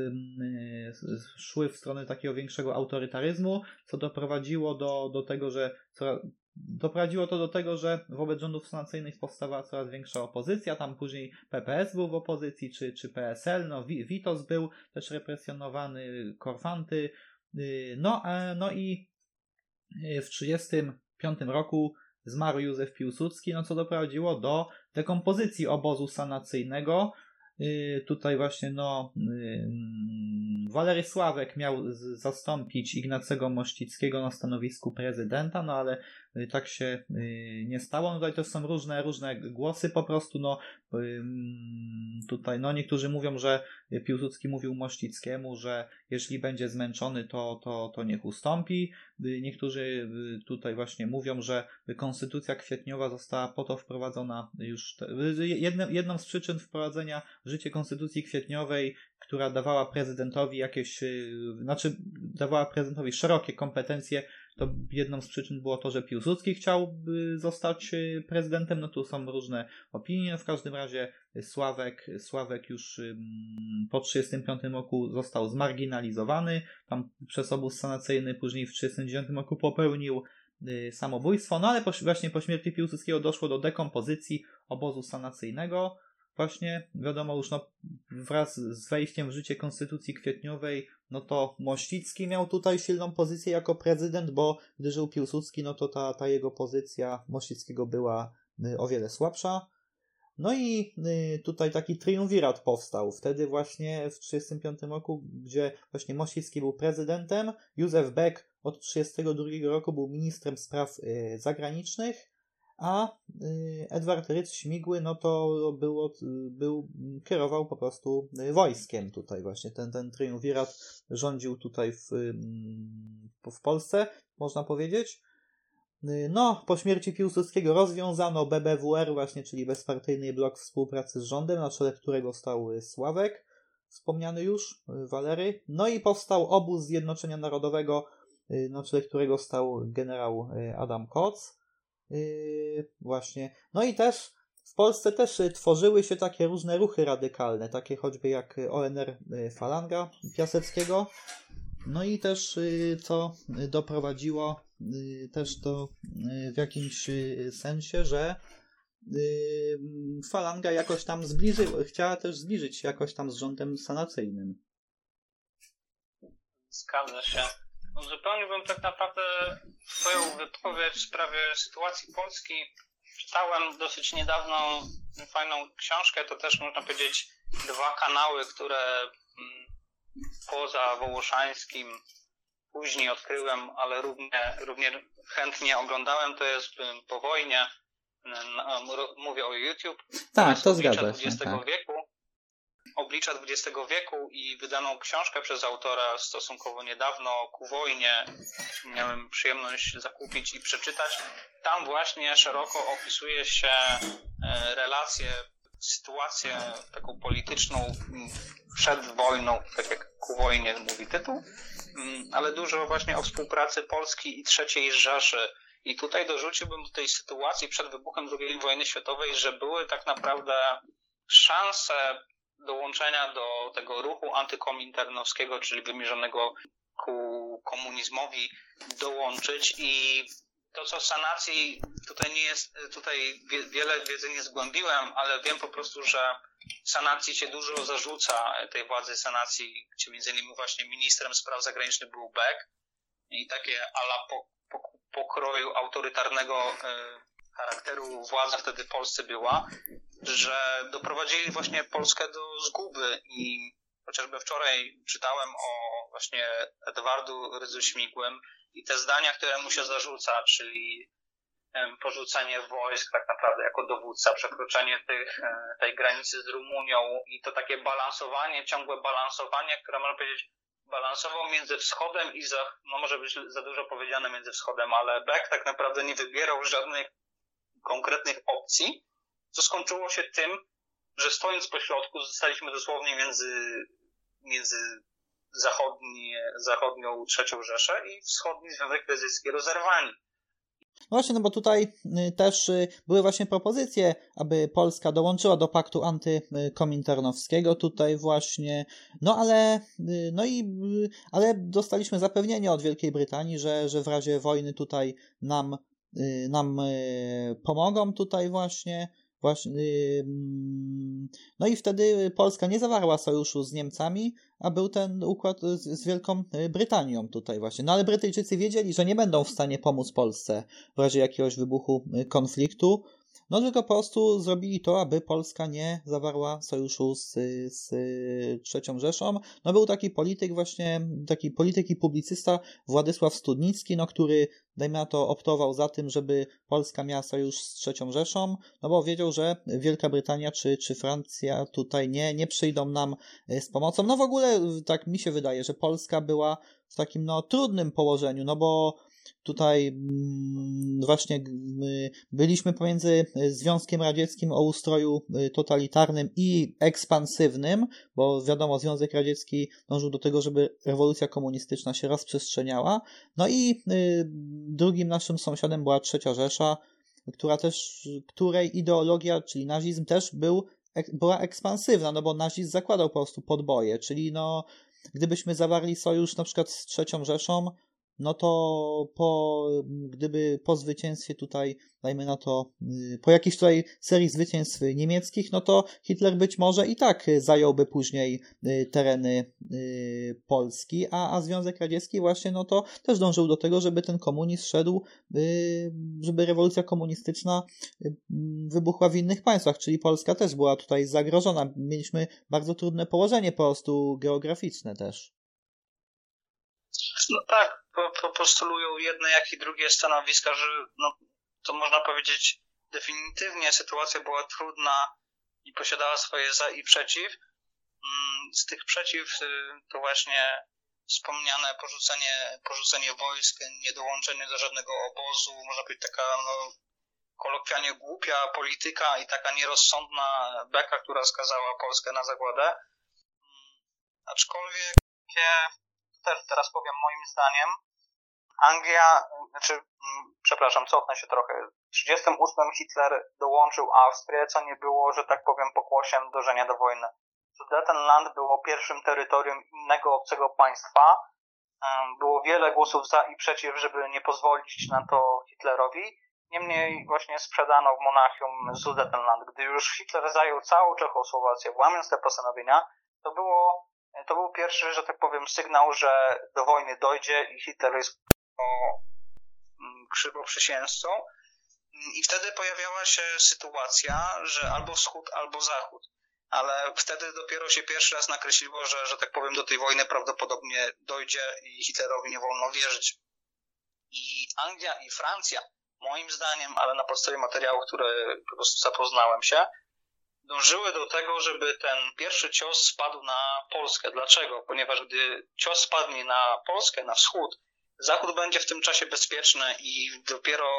z, szły w stronę takiego większego autorytaryzmu, co doprowadziło do, do tego, że coraz, doprowadziło to do tego, że wobec rządów sanacyjnych powstawała coraz większa opozycja, tam później PPS był w opozycji, czy, czy PSL, no Witos był też represjonowany, Korfanty, y, no, e, no i w 1935 roku zmarł Józef Piłsudski, no co doprowadziło do dekompozycji obozu sanacyjnego. Y, tutaj właśnie no y, Walery Sławek miał zastąpić Ignacego Mościckiego na stanowisku prezydenta, no ale y, tak się nie stało. No tutaj też są różne, różne głosy po prostu, no tutaj no niektórzy mówią, że Piłsudski mówił Mościckiemu, że jeśli będzie zmęczony, to, to, to niech ustąpi. Niektórzy tutaj właśnie mówią, że konstytucja kwietniowa została po to wprowadzona już. Jedną, jedną z przyczyn wprowadzenia w życie konstytucji kwietniowej, która dawała prezydentowi jakieś, znaczy dawała prezydentowi szerokie kompetencje to jedną z przyczyn było to, że Piłsudski chciał zostać y, prezydentem. No tu są różne opinie. W każdym razie Sławek, Sławek już po 1935 roku został zmarginalizowany. Tam przez obóz sanacyjny później w 1939 roku popełnił y, samobójstwo. No ale po, właśnie po śmierci Piłsudskiego doszło do dekompozycji obozu sanacyjnego właśnie wiadomo już no, wraz z wejściem w życie Konstytucji Kwietniowej, no to Mościcki miał tutaj silną pozycję jako prezydent, bo gdy żył Piłsudski, no to ta, ta jego pozycja Mościckiego była y, o wiele słabsza. No i y, tutaj taki triumvirat powstał. Wtedy właśnie w 1935 roku, gdzie właśnie Mościcki był prezydentem, Józef Beck od 1932 roku był ministrem spraw y, zagranicznych, a y, Edward Rydz Śmigły, no to było, był, kierował po prostu wojskiem tutaj właśnie. Ten, ten triumvirat rządził tutaj w, w Polsce, można powiedzieć. Y, no, po śmierci Piłsudskiego rozwiązano BBWR właśnie, czyli Bezpartyjny Blok Współpracy z Rządem, na czele którego stał Sławek, wspomniany już, y, Walery. No i powstał obóz Zjednoczenia Narodowego, na czele którego stał generał Adam Koc. Yy, właśnie. No i też w Polsce też y, tworzyły się takie różne ruchy radykalne, takie choćby jak ONR y, Falanga Piaseckiego. No i też y, co doprowadziło też do w jakimś sensie, że Falanga jakoś tam zbliżyła, chciała też zbliżyć się jakoś tam z rządem sanacyjnym. Zgadza się. Uzupełniłbym tak naprawdę Twoją wypowiedź w sprawie sytuacji Polski. Czytałem dosyć niedawno fajną książkę, to też można powiedzieć dwa kanały, które mm, poza Wołoszańskim później odkryłem, ale równie, równie chętnie oglądałem, to jest po wojnie, mówię o YouTube. Tak, to zgadza się. XX tak. wieku oblicza XX wieku i wydaną książkę przez autora stosunkowo niedawno ku wojnie. Miałem przyjemność zakupić i przeczytać. Tam właśnie szeroko opisuje się e, relacje, sytuację taką polityczną przed wojną, tak jak ku wojnie mówi tytuł, mm, ale dużo właśnie o współpracy Polski i III Rzeszy. I tutaj dorzuciłbym do tej sytuacji przed wybuchem II wojny światowej, że były tak naprawdę szanse dołączenia do tego ruchu antykominternowskiego, czyli wymierzonego ku komunizmowi, dołączyć. I to, co sanacji, tutaj nie jest, tutaj wiele wiedzy nie zgłębiłem, ale wiem po prostu, że sanacji się dużo zarzuca, tej władzy sanacji, gdzie między innymi właśnie ministrem spraw zagranicznych był Beck. I takie ala po, po, pokroju autorytarnego y, charakteru władza wtedy w Polsce była, że doprowadzili właśnie Polskę do zguby i chociażby wczoraj czytałem o właśnie Edwardu Rydzu Śmigłym i te zdania, które mu się zarzuca, czyli porzucenie wojsk tak naprawdę jako dowódca, przekroczenie tych, e, tej granicy z Rumunią i to takie balansowanie, ciągłe balansowanie, które można powiedzieć balansował między wschodem i za, no może być za dużo powiedziane między wschodem, ale Beck tak naprawdę nie wybierał żadnych konkretnych opcji, co skończyło się tym, że stojąc po środku zostaliśmy dosłownie między, między zachodni, zachodnią trzecią Rzeszę i wschodni Związek Radziecki rozerwani. Właśnie, no bo tutaj y, też y, były właśnie propozycje, aby Polska dołączyła do paktu antykominternowskiego tutaj właśnie, no ale, y, no i, ale dostaliśmy zapewnienie od Wielkiej Brytanii, że, że w razie wojny tutaj nam, nam pomogą tutaj właśnie, Właśnie, no i wtedy Polska nie zawarła sojuszu z Niemcami, a był ten układ z Wielką Brytanią tutaj właśnie. No ale Brytyjczycy wiedzieli, że nie będą w stanie pomóc Polsce w razie jakiegoś wybuchu konfliktu, no tylko po prostu zrobili to, aby Polska nie zawarła sojuszu z, z trzecią Rzeszą. No był taki polityk właśnie, taki polityk i publicysta Władysław Studnicki, no który dajmy na to optował za tym, żeby Polska miała sojusz z trzecią Rzeszą, no bo wiedział, że Wielka Brytania czy, czy Francja tutaj nie, nie przyjdą nam e, z pomocą. No w ogóle tak mi się wydaje, że Polska była w takim no trudnym położeniu, no bo Tutaj mm, właśnie byliśmy pomiędzy Związkiem Radzieckim o ustroju y, totalitarnym i ekspansywnym, bo wiadomo, Związek Radziecki dążył do tego, żeby rewolucja komunistyczna się rozprzestrzeniała. No i y, drugim naszym sąsiadem była Trzecia Rzesza, która też, której ideologia, czyli nazizm też był, była ekspansywna, no bo nazizm zakładał po prostu podboje, czyli no, gdybyśmy zawarli sojusz na przykład z Trzecią Rzeszą, no to po, gdyby po zwycięstwie tutaj, dajmy na to, y, po jakiejś tutaj serii zwycięstw niemieckich, no to Hitler być może i tak zająłby później y, tereny y, Polski, a, a Związek Radziecki właśnie, no to też dążył do tego, żeby ten komunizm szedł, żeby rewolucja komunistyczna wybuchła w innych państwach, czyli Polska też była tutaj zagrożona. Mieliśmy bardzo trudne położenie po prostu geograficzne też. No tak, postulują jedne, jak i drugie stanowiska, że no, to można powiedzieć definitywnie sytuacja była trudna i posiadała swoje za i przeciw. Mm, z tych przeciw y, to właśnie wspomniane porzucenie, porzucenie wojsk, niedołączenie do żadnego obozu, można powiedzieć taka no, kolokwialnie głupia polityka i taka nierozsądna beka, która skazała Polskę na zagładę. Mm, aczkolwiek też teraz powiem moim zdaniem, Anglia, znaczy, mm, przepraszam, cofnę się trochę. W 1938 Hitler dołączył Austrię, co nie było, że tak powiem, pokłosiem dążenia do wojny. Sudetenland było pierwszym terytorium innego obcego państwa. Było wiele głosów za i przeciw, żeby nie pozwolić na to Hitlerowi. Niemniej właśnie sprzedano w Monachium Sudetenland. Gdy już Hitler zajął całą Czechosłowację, łamiąc te postanowienia, to było to był pierwszy, że tak powiem, sygnał, że do wojny dojdzie i Hitler jest mm, krzywoprzysięzcą. I wtedy pojawiała się sytuacja, że albo wschód, albo zachód. Ale wtedy dopiero się pierwszy raz nakreśliło, że, że tak powiem, do tej wojny prawdopodobnie dojdzie i Hitlerowi nie wolno wierzyć. I Anglia i Francja, moim zdaniem, ale na podstawie materiału, które po prostu zapoznałem się, dążyły do tego, żeby ten pierwszy cios spadł na Polskę. Dlaczego? Ponieważ gdy cios spadnie na Polskę, na wschód, Zachód będzie w tym czasie bezpieczny i dopiero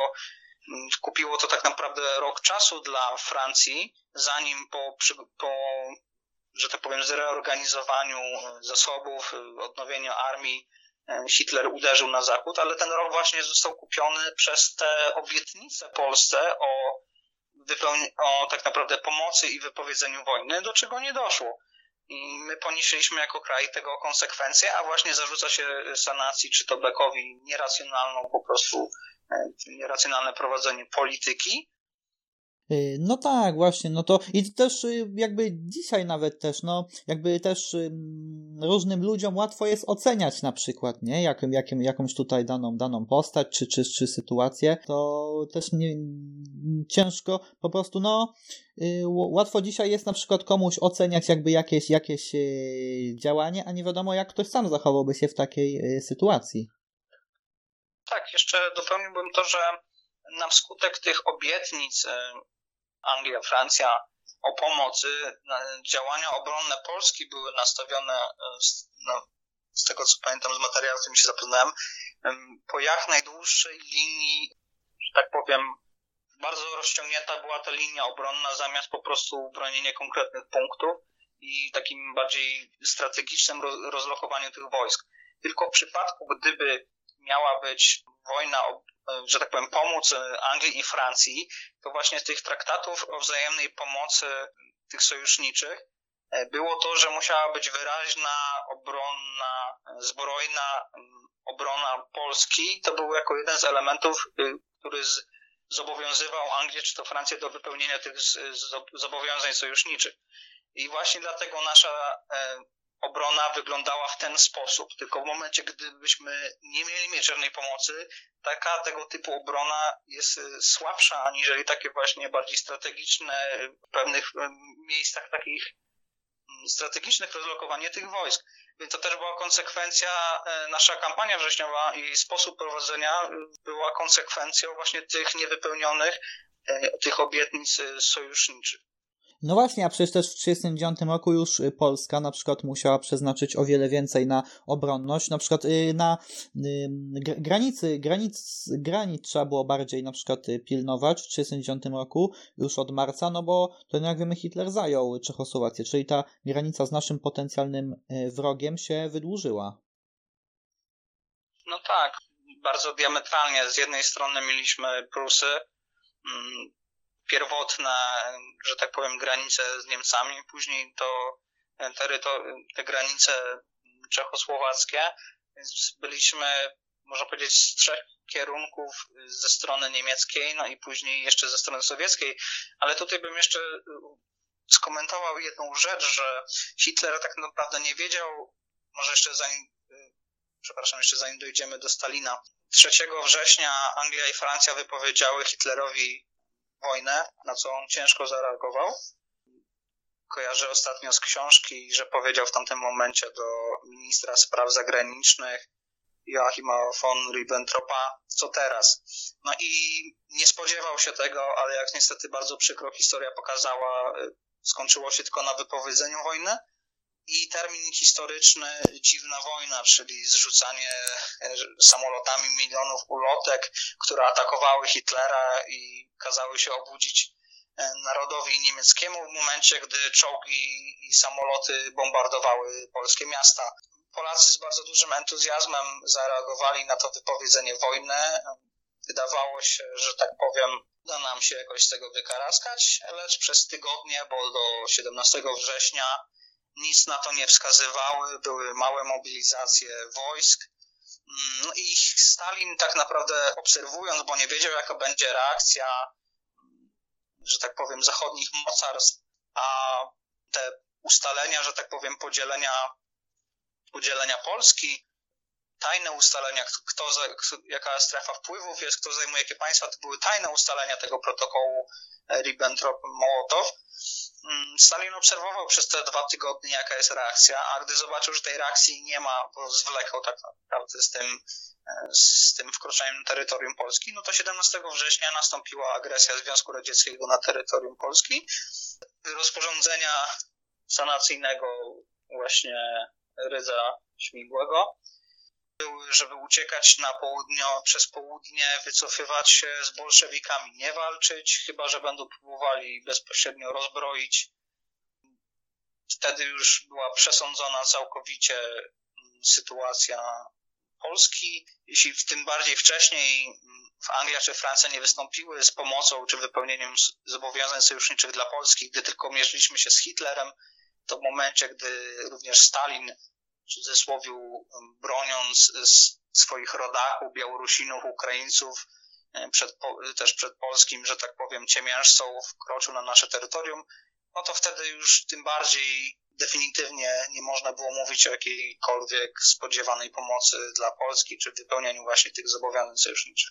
mm, kupiło to tak naprawdę rok czasu dla Francji, zanim po, po że tak powiem, zreorganizowaniu zasobów, odnowieniu armii e, Hitler uderzył na Zachód, ale ten rok właśnie został kupiony przez te obietnice Polsce o wypełni- o tak naprawdę pomocy i wypowiedzeniu wojny, do czego nie doszło. My ponieśliśmy jako kraj tego konsekwencje, a właśnie zarzuca się sanacji czy to Beckowi nieracjonalną po prostu, e, nieracjonalne prowadzenie polityki, Y, no tak, właśnie, no to i też y, jakby dzisiaj nawet też, no jakby też różnym ludziom łatwo jest oceniać na przykład, nie, jakim, jakim, jakąś tutaj daną, daną postać czy, czy, czy sytuację, to też nie, ciężko po prostu, no łatwo dzisiaj jest na przykład komuś oceniać jakby jakieś, jakieś działanie, a nie wiadomo jak ktoś sam zachowałby się w takiej sytuacji. Tak, jeszcze dopełniłbym to, że na skutek tych obietnic Anglia, Francja o pomocy. Działania obronne Polski były nastawione, e, no, z tego co pamiętam z materiałów, z którymi się zapoznałem, po jak najdłuższej linii, że tak powiem, bardzo rozciągnięta była ta linia obronna zamiast po prostu bronienie konkretnych punktów i takim bardziej strategicznym rozlochowaniu tych wojsk. Tylko w przypadku, gdyby miała być wojna, że tak powiem, pomóc Anglii i Francji, to właśnie z tych traktatów o wzajemnej pomocy tych sojuszniczych było to, że musiała być wyraźna obronna, zbrojna obrona Polski. To był jako jeden z elementów, który z, zobowiązywał Anglię czy to Francję do wypełnienia tych zobowiązań sojuszniczych. I właśnie dlatego nasza e, obrona wyglądała w ten sposób. Tylko w momencie, gdybyśmy nie mieli mieczernej pomocy, taka tego typu obrona jest e, słabsza aniżeli takie właśnie bardziej strategiczne w pewnych e, miejscach takich strategicznych rozlokowanie tych wojsk. Więc to też była konsekwencja, nasza kampania wrześniowa i sposób prowadzenia była konsekwencją właśnie tych niewypełnionych, tych obietnic sojuszniczych. No właśnie, a przecież też w 1939 roku już y, Polska na przykład musiała przeznaczyć o wiele więcej na obronność, na przykład y, na granicy, granic, granic trzeba było bardziej na przykład y, pilnować w 1939 roku, już od marca, no bo to jak wiemy Hitler zajął Czechosłowację, czyli ta granica z naszym potencjalnym wrogiem się wydłużyła. No tak, bardzo diametralnie. Z jednej strony mieliśmy Prusy, mm, pierwotne, że tak powiem, granice z Niemcami, później to te granice czechosłowackie, więc byliśmy, można powiedzieć, z trzech kierunków ze strony niemieckiej, no i później jeszcze ze strony sowieckiej, ale tutaj bym jeszcze skomentował jedną rzecz, że Hitler tak naprawdę nie wiedział, może jeszcze zanim, przepraszam, jeszcze zanim dojdziemy do Stalina, 3 września Anglia i Francja wypowiedziały Hitlerowi wojnę, na co on ciężko zareagował. Kojarzę ostatnio z książki, że powiedział w tamtym momencie do ministra spraw zagranicznych Joachima von Ribbentropa, co teraz? No i nie spodziewał się tego, ale jak niestety bardzo przykro historia pokazała, skończyło się tylko na wypowiedzeniu wojny i termin historyczny dziwna wojna, czyli zrzucanie e, samolotami milionów ulotek, które atakowały Hitlera i kazały się obudzić e, narodowi niemieckiemu w momencie, gdy czołgi i samoloty bombardowały polskie miasta. Polacy z bardzo dużym entuzjazmem zareagowali na to wypowiedzenie wojny. Wydawało się, że tak powiem, uda nam się jakoś z tego wykaraskać, lecz przez tygodnie, bo do 17 września nic na to nie wskazywały, były małe mobilizacje wojsk. Mm, no i Stalin tak naprawdę obserwując, bo nie wiedział jaka będzie reakcja, że tak powiem, zachodnich mocarstw, a te ustalenia, że tak powiem, podzielenia, podzielenia Polski, tajne ustalenia, kto, jaka strefa wpływów jest, kto zajmuje jakie państwa, to były tajne ustalenia tego protokołu Ribbentrop-Mołotow. Mm, Stalin obserwował przez te dwa tygodnie, jaka jest reakcja, a gdy zobaczył, że tej reakcji nie ma, bo zwlekał tak naprawdę z tym, e, z tym wkroczeniem na terytorium Polski, no to 17 września nastąpiła agresja Związku Radzieckiego na terytorium Polski. Rozporządzenia sanacyjnego właśnie Rydza Śmigłego żeby uciekać na południo, przez południe, wycofywać się z bolszewikami, nie walczyć, chyba że będą próbowali bezpośrednio rozbroić. Wtedy już była przesądzona całkowicie mm, sytuacja Polski. Jeśli w tym bardziej wcześniej mm, w Anglia czy Francja nie wystąpiły z pomocą czy wypełnieniem zobowiązań sojuszniczych dla Polski, gdy tylko mierzyliśmy się z Hitlerem, to w momencie, gdy również Stalin w cudzysłowie broniąc swoich rodaków, Białorusinów, Ukraińców, e, przed, też przed polskim, że tak powiem, ciemiężcą wkroczył na nasze terytorium, no to wtedy już tym bardziej definitywnie nie można było mówić o jakiejkolwiek spodziewanej pomocy dla Polski, czy wypełnianiu właśnie tych zobowiązań sojuszniczych.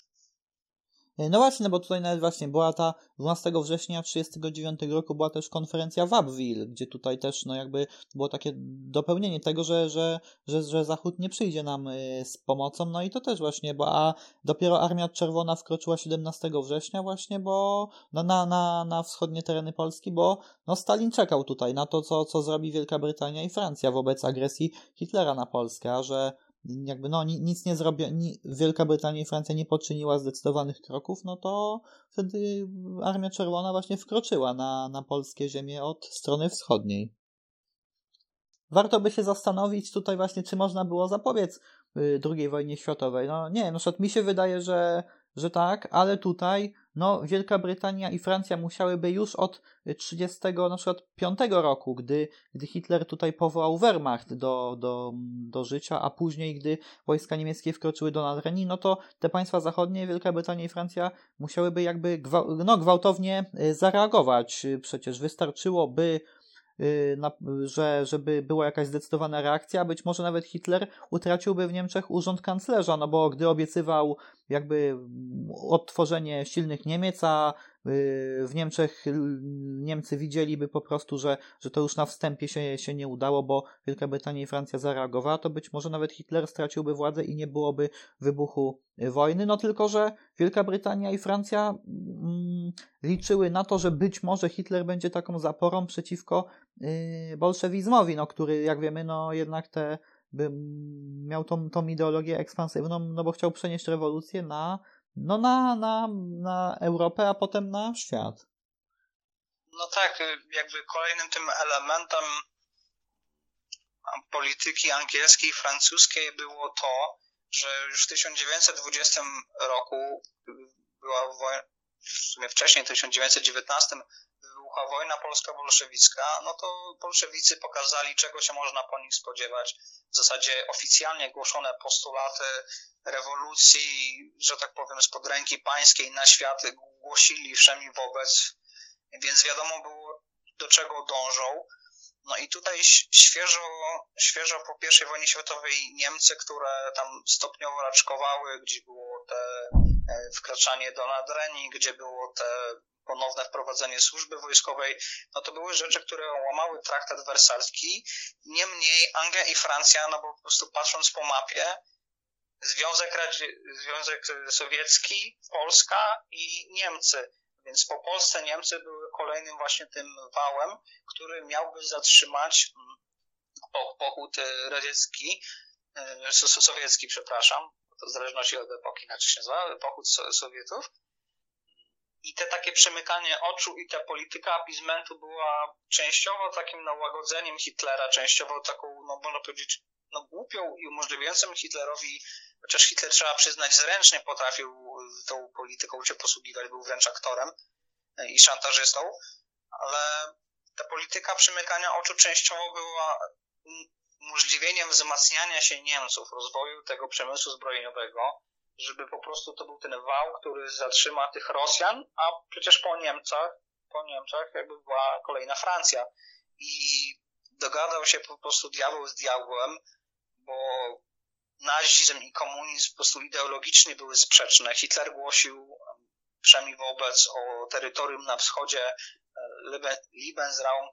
No właśnie, bo tutaj nawet właśnie była ta 12 września 1939 roku była też konferencja w Abbeville, gdzie tutaj też no jakby było takie dopełnienie tego, że, że, że, że Zachód nie przyjdzie nam y, z pomocą, no i to też właśnie, bo a dopiero Armia Czerwona wkroczyła 17 września właśnie, bo no, na, na, na wschodnie tereny Polski, bo no Stalin czekał tutaj na to, co, co zrobi Wielka Brytania i Francja wobec agresji Hitlera na Polskę, a że jakby no nic nie zrobiła, Wielka Brytania i Francja nie poczyniła zdecydowanych kroków, no to wtedy Armia Czerwona właśnie wkroczyła na, na polskie ziemie od strony wschodniej. Warto by się zastanowić tutaj właśnie, czy można było zapobiec II wojnie światowej. No nie, na przykład mi się wydaje, że, że tak, ale tutaj no, Wielka Brytania i Francja musiałyby już od 30 na przykład 5 roku, gdy, gdy Hitler tutaj powołał Wehrmacht do, do, do życia, a później, gdy wojska niemieckie wkroczyły do Nadrenii, no to te państwa zachodnie, Wielka Brytania i Francja musiałyby jakby no, gwałtownie zareagować. Przecież wystarczyłoby Y, że, żeby była jakaś zdecydowana reakcja, być może nawet Hitler utraciłby w Niemczech urząd kanclerza, no bo gdy obiecywał jakby odtworzenie silnych Niemiec, a w Niemczech Niemcy widzieliby po prostu, że, że to już na wstępie się, się nie udało, bo Wielka Brytania i Francja zareagowała, to być może nawet Hitler straciłby władzę i nie byłoby wybuchu wojny. No tylko, że Wielka Brytania i Francja mm, liczyły na to, że być może Hitler będzie taką zaporą przeciwko bolszewizmowi, no, który jak wiemy, no jednak te miał tą, tą ideologię ekspansywną, no bo chciał przenieść rewolucję na no na, na, na Europę, a potem na świat. No tak, jakby kolejnym tym elementem polityki angielskiej i francuskiej było to, że już w 1920 roku była wojna, w sumie wcześniej, w 1919 wybuchła wojna polsko-bolszewicka, no to bolszewicy pokazali, czego się można po nich spodziewać. W zasadzie oficjalnie głoszone postulaty rewolucji, że tak powiem, spod ręki pańskiej na świat głosili wszemi wobec, więc wiadomo było, do czego dążą. No i tutaj świeżo, świeżo po I wojnie światowej Niemcy, które tam stopniowo raczkowały, gdzie było te wkraczanie do Nadrenii, gdzie było te ponowne wprowadzenie służby wojskowej, no to były rzeczy, które łamały traktat wersalski. Niemniej Anglia i Francja, no bo po prostu patrząc po mapie, Związek, Związek Sowiecki, Polska i Niemcy. Więc po Polsce Niemcy były kolejnym właśnie tym wałem, który miałby zatrzymać mm, pochód e, radziecki, e, sowiecki, przepraszam, to w zależności od epoki inaczej się nazywa, pochód Sowietów. I te takie przemykanie oczu i ta polityka apizmentu była częściowo takim nałagodzeniem Hitlera, częściowo taką, no można powiedzieć, no głupią i umożliwiającą Hitlerowi chociaż Hitler trzeba przyznać zręcznie potrafił tą polityką się posługiwać, był wręcz aktorem i szantażystą, ale ta polityka przymykania oczu częściowo była umożliwieniem wzmacniania się Niemców, rozwoju tego przemysłu zbrojeniowego, żeby po prostu to był ten wał, który zatrzyma tych Rosjan, a przecież po Niemcach, po Niemczech jakby była kolejna Francja i dogadał się po prostu diabeł z diabłem, bo nazizm i komunizm po prostu ideologicznie były sprzeczne. Hitler głosił przynajmniej wobec o terytorium na wschodzie e, Lebensraum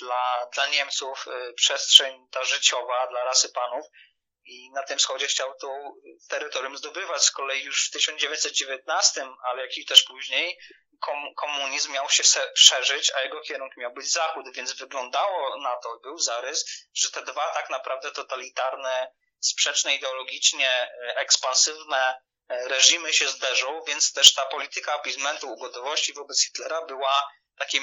dla, dla Niemców e, przestrzeń ta życiowa dla rasy panów i na tym wschodzie chciał to terytorium zdobywać. Z kolei już w 1919, ale jak i też później, komunizm miał się szerzyć, a jego kierunek miał być zachód, więc wyglądało na to, był zarys, że te dwa tak naprawdę totalitarne sprzeczne ideologicznie, e, ekspansywne e, reżimy się zderzą, więc też ta polityka apizmentu, ugodowości wobec Hitlera była takim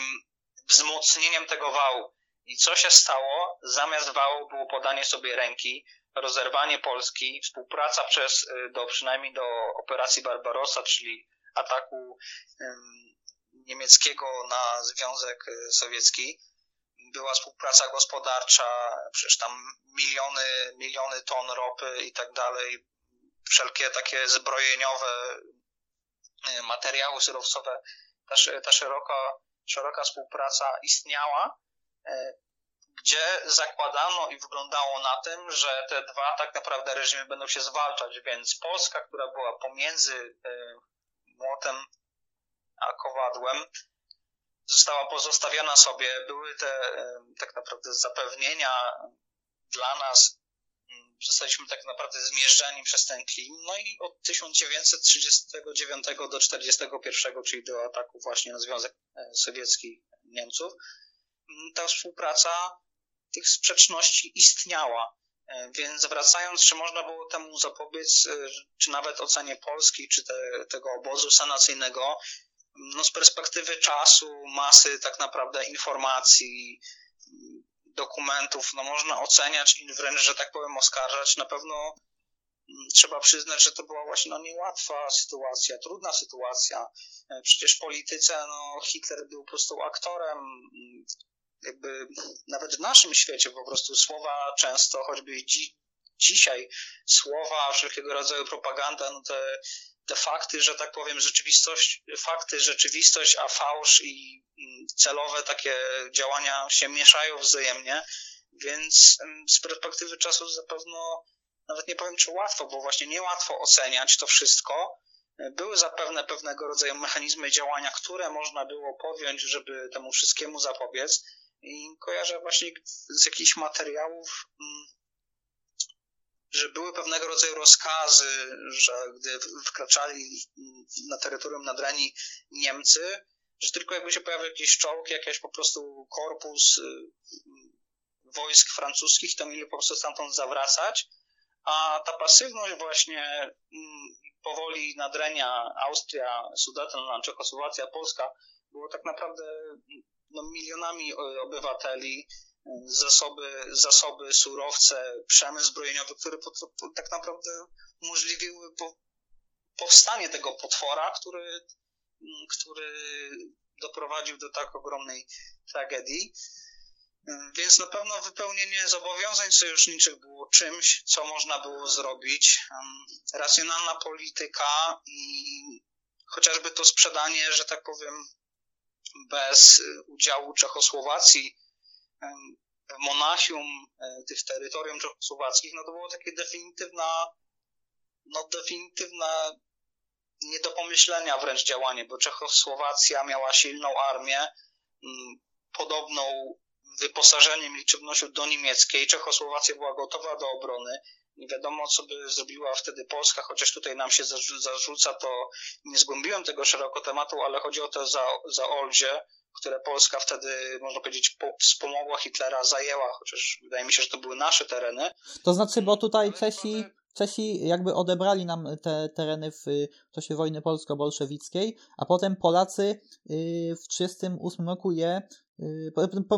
wzmocnieniem tego wału. I co się stało? Zamiast wału było podanie sobie ręki, rozerwanie Polski, współpraca przez, e, do, przynajmniej do operacji Barbarossa, czyli ataku niemieckiego na Związek Sowiecki, była współpraca gospodarcza, przecież tam miliony, miliony ton ropy i tak dalej, wszelkie takie zbrojeniowe y, materiały surowcowe, ta, ta szeroka, szeroka współpraca istniała, y, gdzie zakładano i wyglądało na tym, że te dwa tak naprawdę reżimy będą się zwalczać, więc Polska, która była pomiędzy y, młotem a kowadłem, została pozostawiona sobie. Były te tak naprawdę zapewnienia dla nas. Mm, zostaliśmy tak naprawdę zmierzczeni przez ten klin. No i od 1939 do 1941, czyli do ataku właśnie na Związek e, Sowiecki Niemców, mm, ta współpraca tych sprzeczności istniała. E, więc wracając, czy można było temu zapobiec, e, czy nawet ocenie Polski, czy te, tego obozu sanacyjnego, no z perspektywy czasu, masy tak naprawdę informacji, dokumentów no, można oceniać i wręcz, że tak powiem, oskarżać. Na pewno mm, trzeba przyznać, że to była właśnie no, niełatwa sytuacja, trudna sytuacja. E, przecież w polityce no, Hitler był po prostu aktorem. Mm, jakby nawet w naszym świecie po prostu słowa często, choćby dzi dzisiaj, słowa, wszelkiego rodzaju propaganda, no te te fakty, że tak powiem, rzeczywistość, fakty, rzeczywistość, a fałsz i mm, celowe takie działania się mieszają wzajemnie, więc z perspektywy czasu zapewne, nawet nie powiem czy łatwo, bo właśnie niełatwo oceniać to wszystko. Były zapewne pewnego rodzaju mechanizmy działania, które można było podjąć, żeby temu wszystkiemu zapobiec. I kojarzę właśnie z jakichś materiałów mm, że były pewnego rodzaju rozkazy, że gdy wkraczali na terytorium Nadrenii Niemcy, że tylko jakby się pojawił jakiś czołg, jakiś po prostu korpus y, wojsk francuskich, to mieli po prostu stamtąd zawracać, a ta pasywność właśnie mm, powoli nadrenia Austria, Sudetenland, Czechosłowacja, Polska było tak naprawdę no, milionami obywateli, zasoby, zasoby, surowce, przemysł zbrojeniowy, które po, po, tak naprawdę umożliwiły po, powstanie tego potwora, który, który doprowadził do tak ogromnej tragedii. Więc na pewno wypełnienie zobowiązań sojuszniczych było czymś, co można było zrobić. Racjonalna polityka i chociażby to sprzedanie, że tak powiem, bez udziału Czechosłowacji w Monachium, e, tych terytorium czechosłowackich, no to było takie definitywna, no definitywna nie do pomyślenia wręcz działanie, bo Czechosłowacja miała silną armię, mm, podobną wyposażeniem liczebnością do niemieckiej. Czechosłowacja była gotowa do obrony. Nie wiadomo, co by zrobiła wtedy Polska, chociaż tutaj nam się zarzuca, to nie zgłębiłem tego szeroko tematu, ale chodzi o to za, za Oldzie, które Polska wtedy, można powiedzieć, wspomogła Hitlera, zajęła, chociaż wydaje mi się, że to były nasze tereny. To znaczy, bo tutaj Czesi, Czesi jakby odebrali nam te tereny w czasie wojny polsko-bolszewickiej, a potem Polacy y, w 1938 roku je y,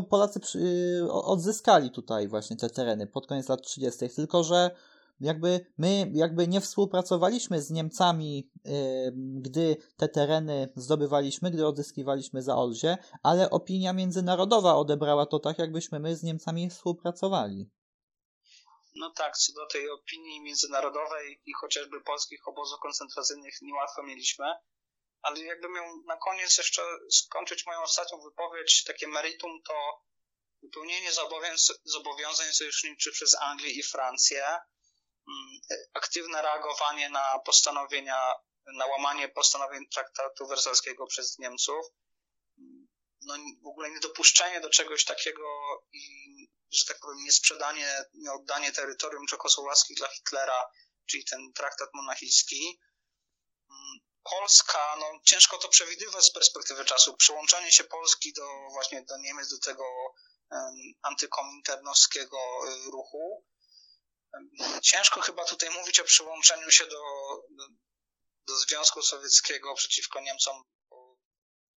Polacy y, odzyskali tutaj właśnie te tereny pod koniec lat 30. Tylko, że jakby my jakby nie współpracowaliśmy z Niemcami, gdy te tereny zdobywaliśmy, gdy odzyskiwaliśmy za Olzie, ale opinia międzynarodowa odebrała to tak, jakbyśmy my z Niemcami współpracowali. No tak, co do tej opinii międzynarodowej i chociażby polskich obozów koncentracyjnych niełatwo mieliśmy, ale jakbym miał na koniec jeszcze skończyć moją ostatnią wypowiedź, takie meritum to wypełnienie zobowiązań sojuszniczych przez Anglię i Francję, aktywne reagowanie na postanowienia, na łamanie postanowień traktatu wersalskiego przez Niemców, no w ogóle niedopuszczenie do czegoś takiego i, że tak powiem, niesprzedanie, nieoddanie terytorium czechosłowackich dla Hitlera, czyli ten traktat monachijski. Mm, Polska, no ciężko to przewidywać z perspektywy czasu. Przyłączanie się Polski do właśnie do Niemiec, do tego um, antykominternowskiego y, ruchu, Ciężko chyba tutaj mówić o przyłączeniu się do, do, do Związku Sowieckiego przeciwko Niemcom.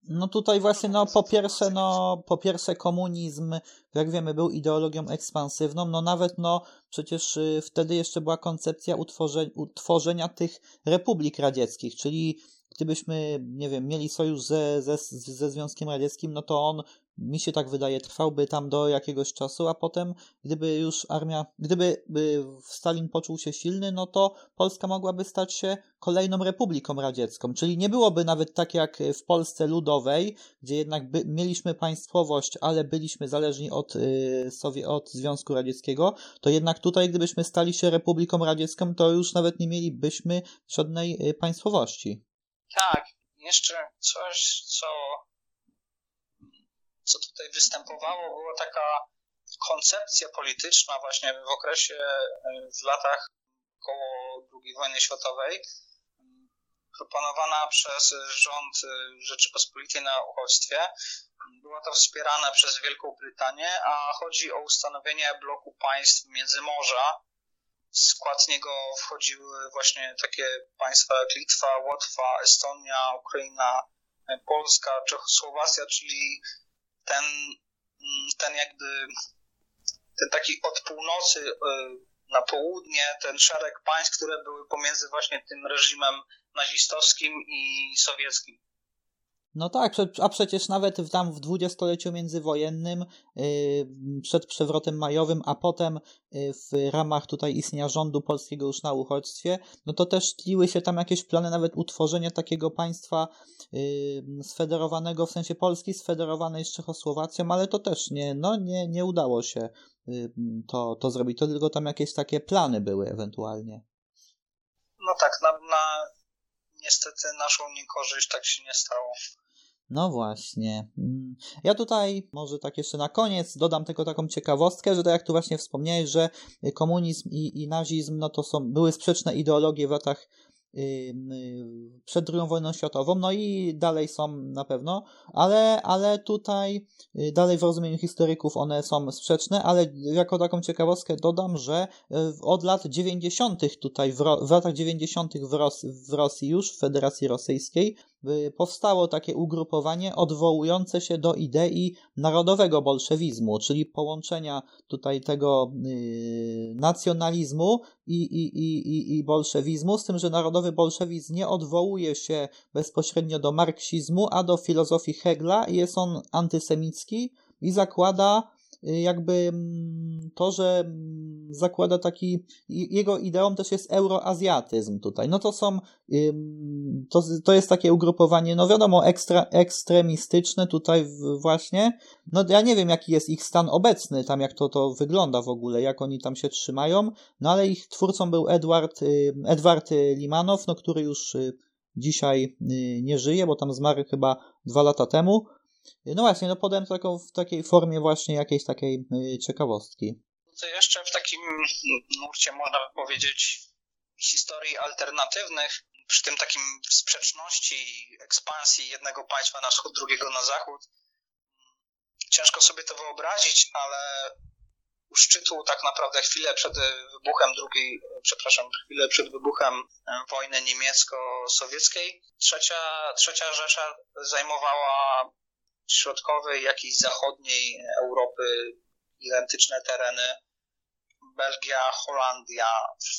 No tutaj właśnie, no po pierwsze, no po pierwsze komunizm, jak wiemy, był ideologią ekspansywną, no nawet, no przecież y, wtedy jeszcze była koncepcja utworzenia, utworzenia tych republik radzieckich, czyli gdybyśmy, nie wiem, mieli sojusz ze, ze, ze Związkiem Radzieckim, no to on mi się tak wydaje, trwałby tam do jakiegoś czasu, a potem, gdyby już armia, gdyby Stalin poczuł się silny, no to Polska mogłaby stać się kolejną republiką radziecką. Czyli nie byłoby nawet tak jak w Polsce ludowej, gdzie jednak by, mieliśmy państwowość, ale byliśmy zależni od, y, Sowie, od Związku Radzieckiego, to jednak tutaj, gdybyśmy stali się republiką radziecką, to już nawet nie mielibyśmy żadnej y, państwowości. Tak, jeszcze coś, co co tutaj występowało, była taka koncepcja polityczna właśnie w okresie, e, w latach koło II wojny światowej, proponowana przez rząd e, Rzeczypospolitej na uchodźstwie. Było to wspierane przez Wielką Brytanię, a chodzi o ustanowienie bloku państw Międzymorza. W skład niego wchodziły właśnie takie państwa jak Litwa, Łotwa, Estonia, Ukraina, Polska, Czechosłowacja, czyli ten, mm, ten jakby ten taki od północy na południe, ten szereg państw, które były pomiędzy właśnie tym reżimem nazistowskim i sowieckim. No tak, a przecież nawet tam w dwudziestoleciu międzywojennym, y, przed przewrotem majowym, a potem y, w ramach tutaj istnienia rządu polskiego już na uchodźstwie, no to też tliły się tam jakieś plany nawet utworzenia takiego państwa y, sfederowanego, w sensie Polski sfederowanej z Czechosłowacją, ale to też nie, no nie, nie udało się to, to zrobić, to tylko tam jakieś takie plany były ewentualnie. No tak, na, na niestety naszą niekorzyść tak się nie stało. No właśnie. Mm. Ja tutaj może tak jeszcze na koniec dodam tylko taką ciekawostkę, że tak jak tu właśnie wspomniałeś, że komunizm i, i nazizm no to są, były sprzeczne ideologie w latach Y, przed II wojną światową, no i dalej są na pewno, ale, ale tutaj y, dalej w rozumieniu historyków one są sprzeczne, ale jako taką ciekawostkę dodam, że y, od lat 90. tutaj, w, w latach 90. W, Ros w Rosji już, w Federacji Rosyjskiej, powstało takie ugrupowanie odwołujące się do idei narodowego bolszewizmu, czyli połączenia tutaj tego yy, nacjonalizmu i, i, i, i bolszewizmu, z tym, że narodowy bolszewizm nie odwołuje się bezpośrednio do marksizmu, a do filozofii Hegla i jest on antysemicki i zakłada Y, jakby mm, to, że mm, zakłada taki, jego ideą też jest euroazjatyzm tutaj. No to są, to, to jest takie ugrupowanie, no wiadomo, ekstra, ekstremistyczne tutaj właśnie. No ja nie wiem, jaki jest ich stan obecny, tam jak to, to wygląda w ogóle, jak oni tam się trzymają, no ale ich twórcą był Edward, y, Edward Limanow, no który już y, dzisiaj nie żyje, bo tam zmarł chyba dwa lata temu. No właśnie, no podałem taką, w takiej formie właśnie jakiejś takiej y, ciekawostki. To jeszcze w takim nurcie można powiedzieć historii alternatywnych, przy tym takim sprzeczności i ekspansji jednego państwa na wschód, drugiego na zachód. Ciężko sobie to wyobrazić, ale u szczytu tak naprawdę chwilę przed wybuchem drugiej, przepraszam, chwilę przed wybuchem e, wojny niemiecko-sowieckiej, trzecia, trzecia Rzesza zajmowała środkowej, jak i zachodniej Europy identyczne tereny. Belgia, Holandia,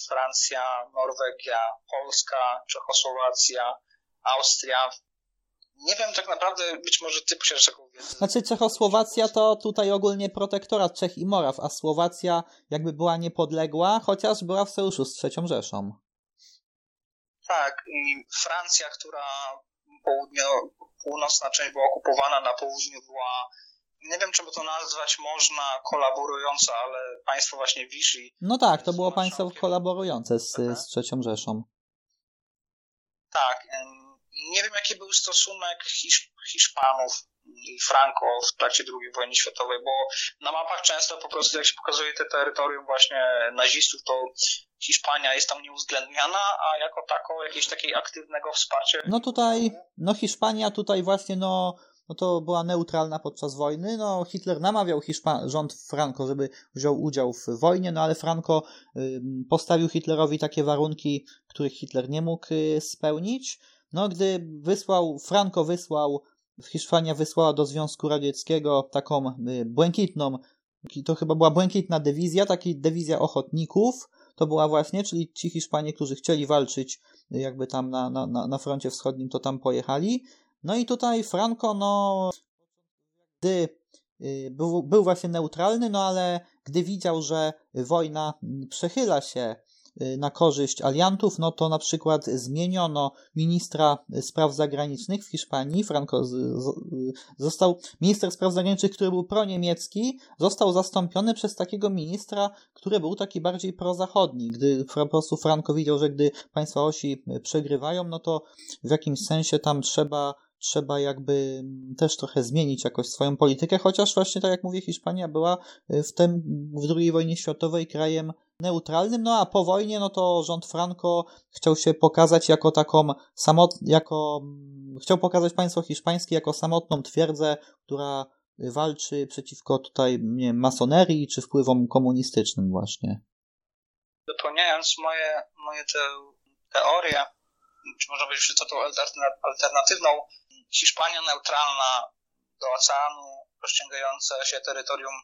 Francja, Norwegia, Polska, Czechosłowacja, Austria. Nie wiem tak naprawdę, być może ty posiadasz taką wiedzę. Znaczy Czechosłowacja to tutaj ogólnie protektorat Czech i Moraw, a Słowacja jakby była niepodległa, chociaż była w sojuszu z trzecią Rzeszą. Tak, i Francja, która południo, północna część była okupowana, na południu była nie wiem, czy by to nazwać można kolaborująca, ale państwo właśnie Vichy. No tak, to było państwo kolaborujące z, z trzecią Rzeszą. Tak. Nie wiem, jaki był stosunek Hisz Hiszpanów i Franco w trakcie II wojny światowej, bo na mapach często po prostu jak się pokazuje te terytorium właśnie nazistów, to Hiszpania jest tam nieuwzględniana, a jako tako jakiegoś takiej aktywnego wsparcia. No tutaj, no Hiszpania tutaj właśnie, no, no to była neutralna podczas wojny. No Hitler namawiał Hiszpa rząd Franco, żeby wziął udział w wojnie, no ale Franco y, postawił Hitlerowi takie warunki, których Hitler nie mógł y, spełnić. No gdy wysłał, Franco wysłał, Hiszpania wysłała do Związku Radzieckiego taką y, błękitną, to chyba była błękitna dywizja, taki dywizja ochotników, to była właśnie, czyli ci Hiszpanie, którzy chcieli walczyć jakby tam na, na, na froncie wschodnim, to tam pojechali. No i tutaj Franco, no, gdy y, był, był właśnie neutralny, no ale gdy widział, że wojna przechyla się Y, na korzyść aliantów, no to na przykład zmieniono ministra spraw zagranicznych w Hiszpanii, Franco został, minister spraw zagranicznych, który był proniemiecki, został zastąpiony przez takiego ministra, który był taki bardziej prozachodni, gdy po prostu Franco widział, że gdy państwa osi przegrywają, no to w jakimś sensie tam trzeba trzeba jakby też trochę zmienić jakoś swoją politykę, chociaż właśnie tak jak mówię, Hiszpania była w tym w II wojnie światowej krajem neutralnym, no a po wojnie, no to rząd Franco chciał się pokazać jako taką samot, jako, mm, chciał pokazać państwo hiszpańskie jako samotną twierdzę, która walczy przeciwko tutaj, nie masonerii czy wpływom komunistycznym właśnie. Dopełniając moje, moje te teorie, czy można powiedzieć, że to tą alternatywną, Hiszpania neutralna do oceanu, rozciągające się terytorium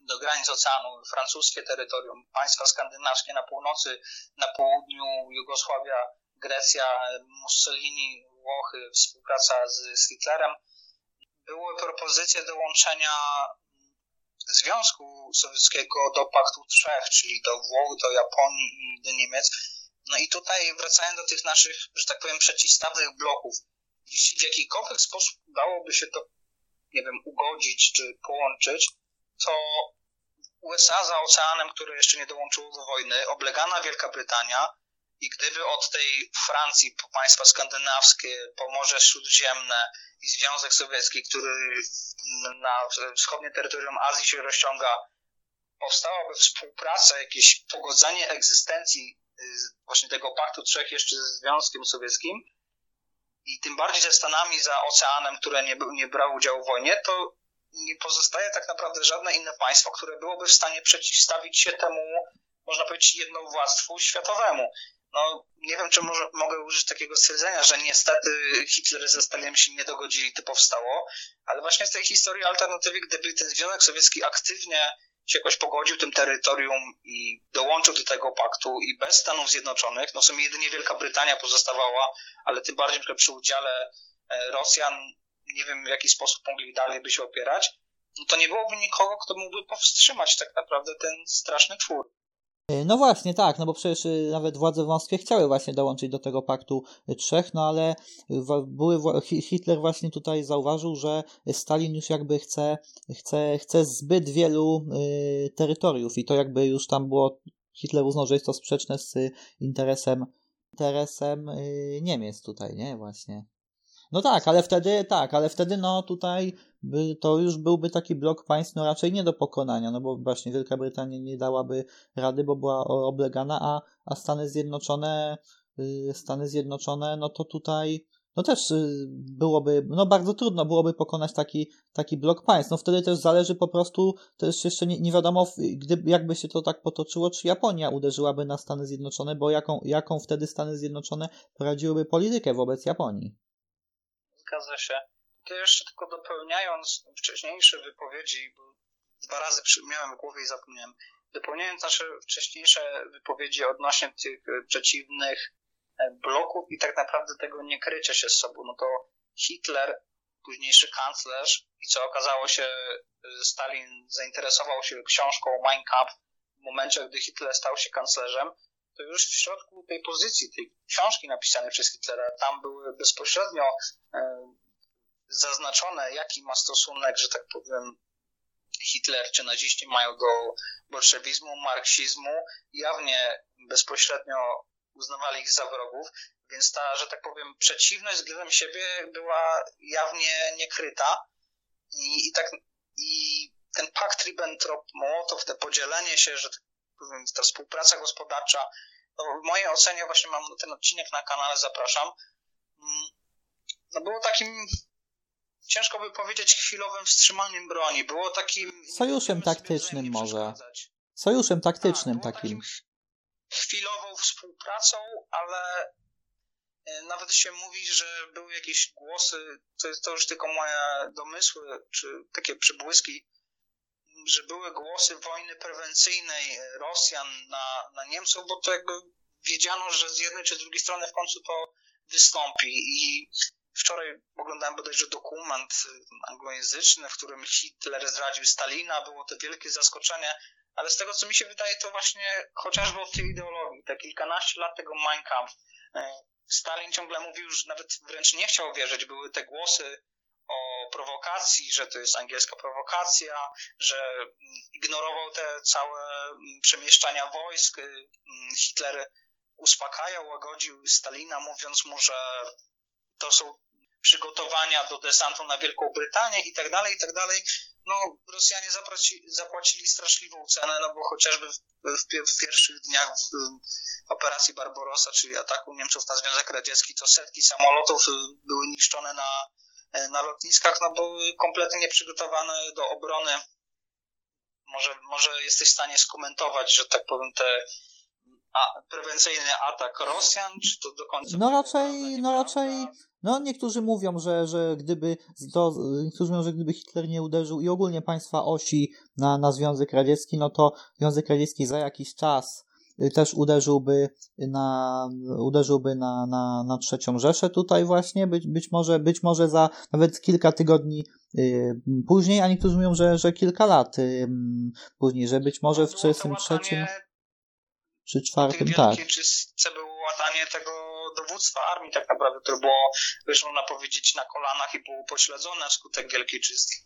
do granic oceanu, francuskie terytorium, państwa skandynawskie na północy, na południu Jugosławia, Grecja, Mussolini, Włochy, współpraca z, z Hitlerem. Były propozycje dołączenia Związku Sowieckiego do Paktu Trzech, czyli do Włoch, do Japonii i do Niemiec. No i tutaj wracając do tych naszych, że tak powiem, przeciwstawnych bloków, jeśli w jakikolwiek sposób udałoby się to, nie wiem, ugodzić czy połączyć, to USA za oceanem, które jeszcze nie dołączyło do wojny, oblegana Wielka Brytania i gdyby od tej Francji państwa skandynawskie, po Morze Śródziemne i Związek Sowiecki, który na wschodnie terytorium Azji się rozciąga, powstałaby współpraca, jakieś pogodzenie egzystencji y, właśnie tego Paktu Trzech jeszcze ze Związkiem Sowieckim i tym bardziej ze Stanami za oceanem, które nie, nie udziału w wojnie, to nie pozostaje tak naprawdę żadne inne państwo, które byłoby w stanie przeciwstawić się temu, można powiedzieć, jednowładztwu światowemu. No, nie wiem, czy może, mogę użyć takiego stwierdzenia, że niestety Hitler ze Stalinem się nie dogodzili, to powstało, ale właśnie z tej historii alternatywy, gdyby ten Związek Sowiecki aktywnie się jakoś pogodził tym terytorium i dołączył do tego paktu i bez Stanów Zjednoczonych, no w sumie jedynie Wielka Brytania pozostawała, ale tym bardziej przy udziale e, Rosjan, nie wiem w jaki sposób mogli dalej by się opierać, no to nie byłoby nikogo, kto mógłby powstrzymać tak naprawdę ten straszny twór. E, no właśnie, tak, no bo przecież e, nawet władze w Moskwie chciały właśnie dołączyć do tego paktu trzech, no ale były, Hitler właśnie tutaj zauważył, że Stalin już jakby chce, chce, chce zbyt wielu y, terytoriów i to jakby już tam było, Hitler uznał, że jest to sprzeczne z interesem, interesem y, Niemiec tutaj, nie, właśnie. No tak, ale wtedy, tak, ale wtedy no tutaj by, to już byłby taki blok państw no raczej nie do pokonania, no bo właśnie Wielka Brytania nie dałaby rady, bo była oblegana, a, a Stany Zjednoczone, y, Stany Zjednoczone, no to tutaj no też y, byłoby, no bardzo trudno byłoby pokonać taki, taki blok państw. No wtedy też zależy po prostu, też jeszcze nie, nie wiadomo, gdy, jakby się to tak potoczyło, czy Japonia uderzyłaby na Stany Zjednoczone, bo jaką, jaką wtedy Stany Zjednoczone prowadziłyby politykę wobec Japonii. Zgadza się. To jeszcze tylko dopełniając wcześniejsze wypowiedzi, bo dwa razy miałem w głowie i zapomniałem, dopełniając nasze wcześniejsze wypowiedzi odnośnie tych przeciwnych e, bloków i tak naprawdę tego niekrycia się z sobą, no to Hitler, późniejszy kanclerz i co okazało się, Stalin zainteresował się książką Mein Kampf w momencie, gdy Hitler stał się kanclerzem, to już w środku tej pozycji, tej książki napisanej przez Hitlera, tam były bezpośrednio e, zaznaczone, jaki ma stosunek, że tak powiem, Hitler czy naziści mają do bolszewizmu, marksizmu, jawnie bezpośrednio uznawali ich za wrogów, więc ta, że tak powiem, przeciwność względem siebie była jawnie niekryta. I, i tak i ten pakt Ribbentrop-Mołotow, te podzielenie się, że tak powiem, ta współpraca gospodarcza, no w mojej ocenie właśnie mam ten odcinek na kanale, zapraszam, mm, no było takim ciężko by powiedzieć chwilowym wstrzymaniem broni. Było takim... Sojuszem taktycznym może. Sojuszem taktycznym tak, takim. takim. Chwilową współpracą, ale e, nawet się mówi, że były jakieś głosy, to jest to już tylko moje domysły, czy takie przybłyski, że były głosy wojny prewencyjnej Rosjan na, na Niemców, bo to jakby wiedziano, że z jednej czy z drugiej strony w końcu to wystąpi i Wczoraj oglądałem bodajże dokument y, anglojęzyczny, w którym Hitler zdradził Stalina. Było to wielkie zaskoczenie, ale z tego, co mi się wydaje, to właśnie chociażby od tej ideologii, te kilkanaście lat tego Mein Kampf. Y, Stalin ciągle mówił, że nawet wręcz nie chciał wierzyć. Były te głosy o prowokacji, że to jest angielska prowokacja, że mm, ignorował te całe mm, przemieszczania wojsk. Y, Hitler uspokajał, łagodził Stalina, mówiąc mu, że to są przygotowania do desantu na Wielką Brytanię i tak dalej, i tak dalej. No, Rosjanie zapłaci, zapłacili straszliwą cenę, no bo chociażby w, w, w pierwszych dniach w, operacji Barbarossa, czyli ataku Niemców na Związek Radziecki, to setki samolotów y, były niszczone na, y, na lotniskach, no były kompletnie nieprzygotowane do obrony. Może, może jesteś w stanie skomentować, że tak powiem, te a, prewencyjny atak Rosjan, czy to do końca? No raczej, no raczej, No, niektórzy mówią, że, że gdyby to, niektórzy mówią, że gdyby Hitler nie uderzył i ogólnie państwa osi na, na Związek Radziecki, no to Związek Radziecki za jakiś czas y, też uderzyłby na, uderzyłby na, na, na trzecią Rzeszę tutaj właśnie, być, być może, być może za nawet kilka tygodni y, później, a niektórzy mówią, że, że kilka lat y, później, że być może w 33 czy czwartym, tak. Czy było łatanie tego dowództwa armii tak naprawdę, które było, wiesz, można powiedzieć, na kolanach i było pośledzone wskutek Wielkiej Czystki.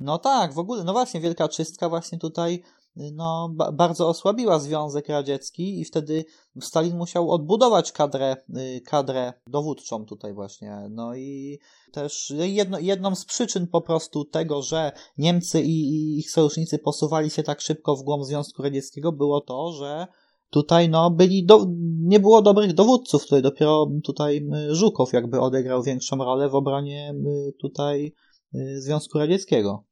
No tak, w ogóle, no właśnie, Wielka Czystka właśnie tutaj no, ba bardzo osłabiła Związek Radziecki i wtedy Stalin musiał odbudować kadrę, y, kadrę dowódczą tutaj właśnie. No i też jedno, jedną z przyczyn po prostu tego, że Niemcy i, i ich sojusznicy posuwali się tak szybko w głąb Związku Radzieckiego było to, że tutaj no byli do, nie było dobrych dowódców, tutaj dopiero tutaj Żukow jakby odegrał większą rolę w obronie tutaj y, Związku Radzieckiego.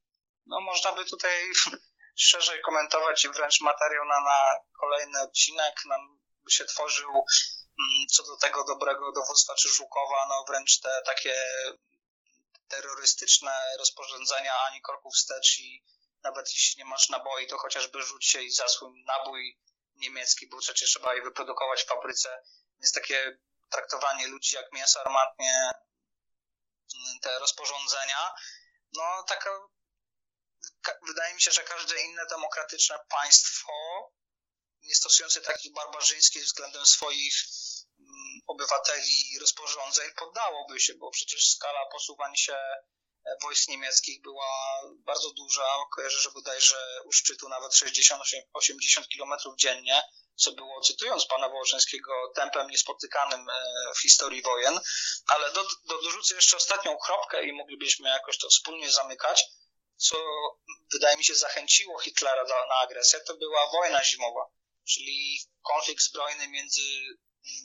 No można by tutaj (laughs) szerzej komentować i wręcz materiał na, na kolejny odcinek nam by się tworzył mm, co do tego dobrego dowództwa czy Żukowa, no wręcz te takie terrorystyczne rozporządzenia ani kroków wstecz i nawet jeśli nie masz naboi, to chociażby rzuć się i zasłoń nabój niemiecki, bo przecież trzeba je wyprodukować w fabryce, więc takie traktowanie ludzi jak mięso armatnie, te rozporządzenia, no taka, wydaje mi się, że każde inne demokratyczne państwo, nie stosujące takich barbarzyńskich względem swoich mm, obywateli rozporządzeń, poddałoby się, bo przecież skala posuwań się wojsk niemieckich była bardzo duża. Kojarzę, że bodajże u szczytu nawet 60-80 km dziennie, co było, cytując pana Wołoczyńskiego, tempem niespotykanym e, w historii wojen. Ale do, do, dorzucę jeszcze ostatnią kropkę i moglibyśmy jakoś to wspólnie zamykać. Co wydaje mi się zachęciło Hitlera do, na agresję, to była wojna zimowa, czyli konflikt zbrojny między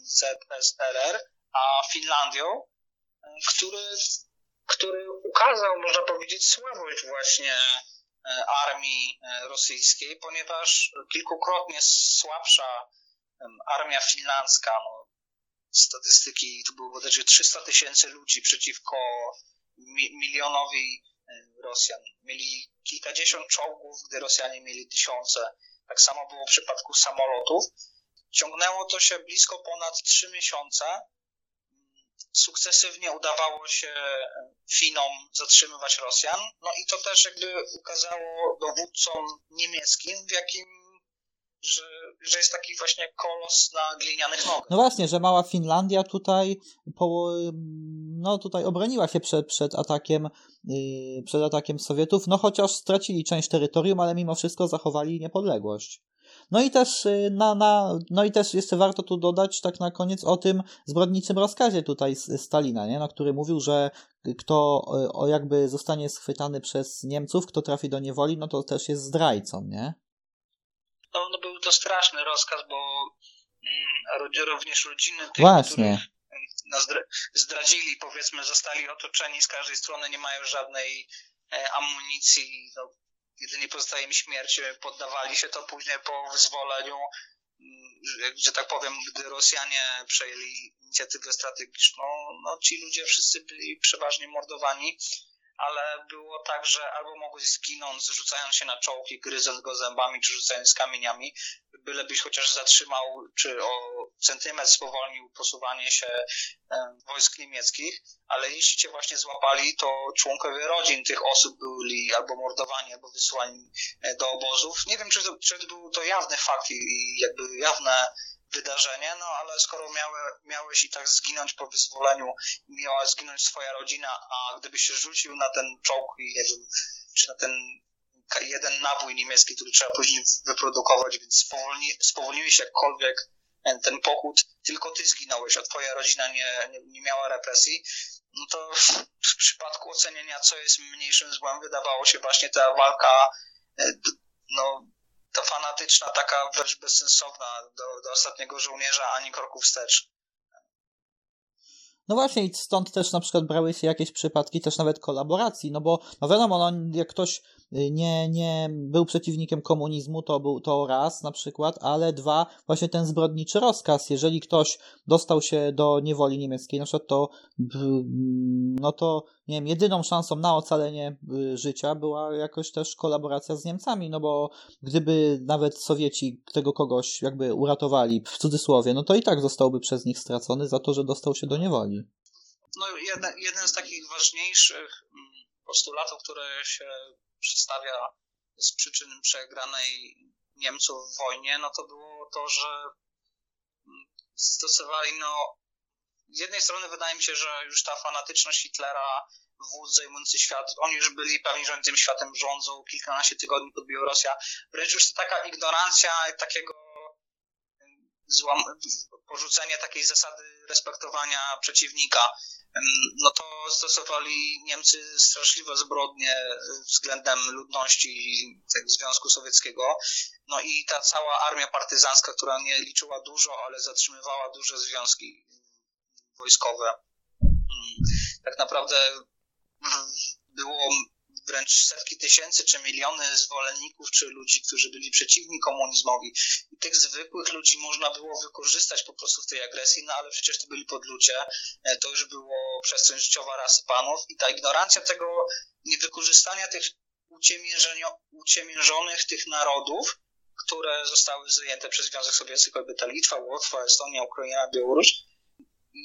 ZSRR a Finlandią, e, który który ukazał, można powiedzieć, słabość właśnie e, armii e, rosyjskiej, ponieważ kilkukrotnie słabsza armia finlandzka, no, statystyki to było bodajże 300 tysięcy ludzi przeciwko mi milionowi e, Rosjan. Mieli kilkadziesiąt czołgów, gdy Rosjanie mieli tysiące. Tak samo było w przypadku samolotów. Ciągnęło to się blisko ponad trzy miesiące sukcesywnie udawało się Finom zatrzymywać Rosjan. No i to też jakby ukazało dowódcom niemieckim, w jakim że, że jest taki właśnie kolos na glinianych nogach. No właśnie, że mała Finlandia tutaj po, no tutaj obroniła się przed, przed atakiem yy, przed atakiem Sowietów, no chociaż stracili część terytorium, ale mimo wszystko zachowali niepodległość. No i też y, na, na, no i też jeszcze warto tu dodać tak na koniec o tym zbrodniczym rozkazie tutaj Stalina, nie? No, który mówił, że kto o jakby zostanie schwytany przez Niemców, kto trafi do niewoli, no to też jest zdrajcą, nie? No, no był to straszny rozkaz, bo mm, również rodziny tych, Właśnie. nas zdradzili, powiedzmy, zostali otoczeni z każdej strony, nie mają żadnej e, amunicji, no, jedynie pozostaje im śmierć, poddawali się to później po wyzwoleniu, mm, że tak powiem, gdy Rosjanie przejęli inicjatywę strategiczną, no ci ludzie wszyscy byli przeważnie mordowani ale było tak, że albo mogłeś zginąć rzucając się na czołgi, gryząc go zębami, czy rzucając kamieniami, bylebyś chociaż zatrzymał, czy o centymetr spowolnił posuwanie się wojsk niemieckich, ale jeśli cię właśnie złapali, to członkowie rodzin tych osób byli albo mordowani, albo wysłani e, do obozów. Nie wiem, czy to, czy to był to jawny fakt i jakby jawne wydarzenie, no ale skoro miały, miałeś i tak zginąć po wyzwoleniu, miała zginąć swoja rodzina, a gdybyś się rzucił na ten czołg i czy na ten jeden nabój niemiecki, który trzeba później wyprodukować, więc spowolni, spowolniłeś jakkolwiek ten pochód, tylko ty zginąłeś, a twoja rodzina nie, nie, nie miała represji, no to w przypadku ocenienia, co jest mniejszym złem, wydawało się właśnie ta walka e, no, to fanatyczna, taka wręcz bezsensowna do, do ostatniego żołnierza, ani kroku wstecz. No właśnie i stąd też na przykład brały się jakieś przypadki też nawet kolaboracji, no bo no wiadomo, no, jak ktoś nie, nie był przeciwnikiem komunizmu, to był to raz na przykład, ale dwa, właśnie ten zbrodniczy rozkaz. Jeżeli ktoś dostał się do niewoli niemieckiej, na przykład to, no to, nie wiem, jedyną szansą na ocalenie y, życia była jakoś też kolaboracja z Niemcami, no bo gdyby nawet Sowieci tego kogoś jakby uratowali, w cudzysłowie, no to i tak zostałby przez nich stracony za to, że dostał się do niewoli. No jeden, z takich ważniejszych mm, postulatów, które się przedstawia z przyczyn przegranej Niemców w wojnie, no to było to, że mm, stosowali, no z jednej strony wydaje mi się, że już ta fanatyczność Hitlera, wódz zajmujący świat, oni już byli pewni, że tym światem rządzą, kilkanaście tygodni pod Białorusia, wręcz już to taka ignorancja takiego złam, porzucenie takiej zasady respektowania przeciwnika, no to stosowali Niemcy straszliwe zbrodnie względem ludności Związku Sowieckiego. No i ta cała armia partyzancka, która nie liczyła dużo, ale zatrzymywała duże związki wojskowe, tak naprawdę było wręcz setki tysięcy czy miliony zwolenników, czy ludzi, którzy byli przeciwni komunizmowi. I tych zwykłych ludzi można było wykorzystać po prostu w tej agresji, no ale przecież to byli podludzie, e, to już było przestrzeń życiowa rasy panów i ta ignorancja tego niewykorzystania tych uciemiężonych tych narodów, które zostały zajęte przez Związek Sowiecki, choćby ta Litwa, Łotwa, Estonia, Ukraina, Białoruś,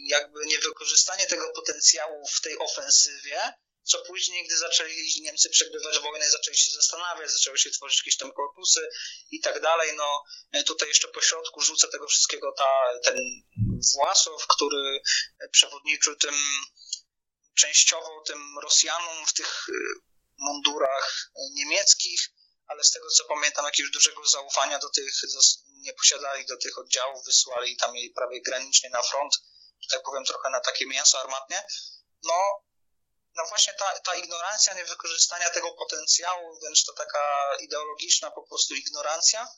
jakby niewykorzystanie tego potencjału w tej ofensywie co później, gdy zaczęli Niemcy przegrywać wojnę, zaczęli się zastanawiać, zaczęły się tworzyć jakieś tam korpusy i tak dalej, no tutaj jeszcze po środku rzuca tego wszystkiego ta, ten Własow, który przewodniczył tym częściowo tym Rosjanom w tych y, mundurach niemieckich, ale z tego co pamiętam, jakiegoś dużego zaufania do tych nie posiadali do tych oddziałów, wysłali tam jej prawie granicznie na front, że tak powiem, trochę na takie mięso armatnie. No, no właśnie ta, ta ignorancja niewykorzystania tego potencjału, wręcz to taka ideologiczna po prostu ignorancja,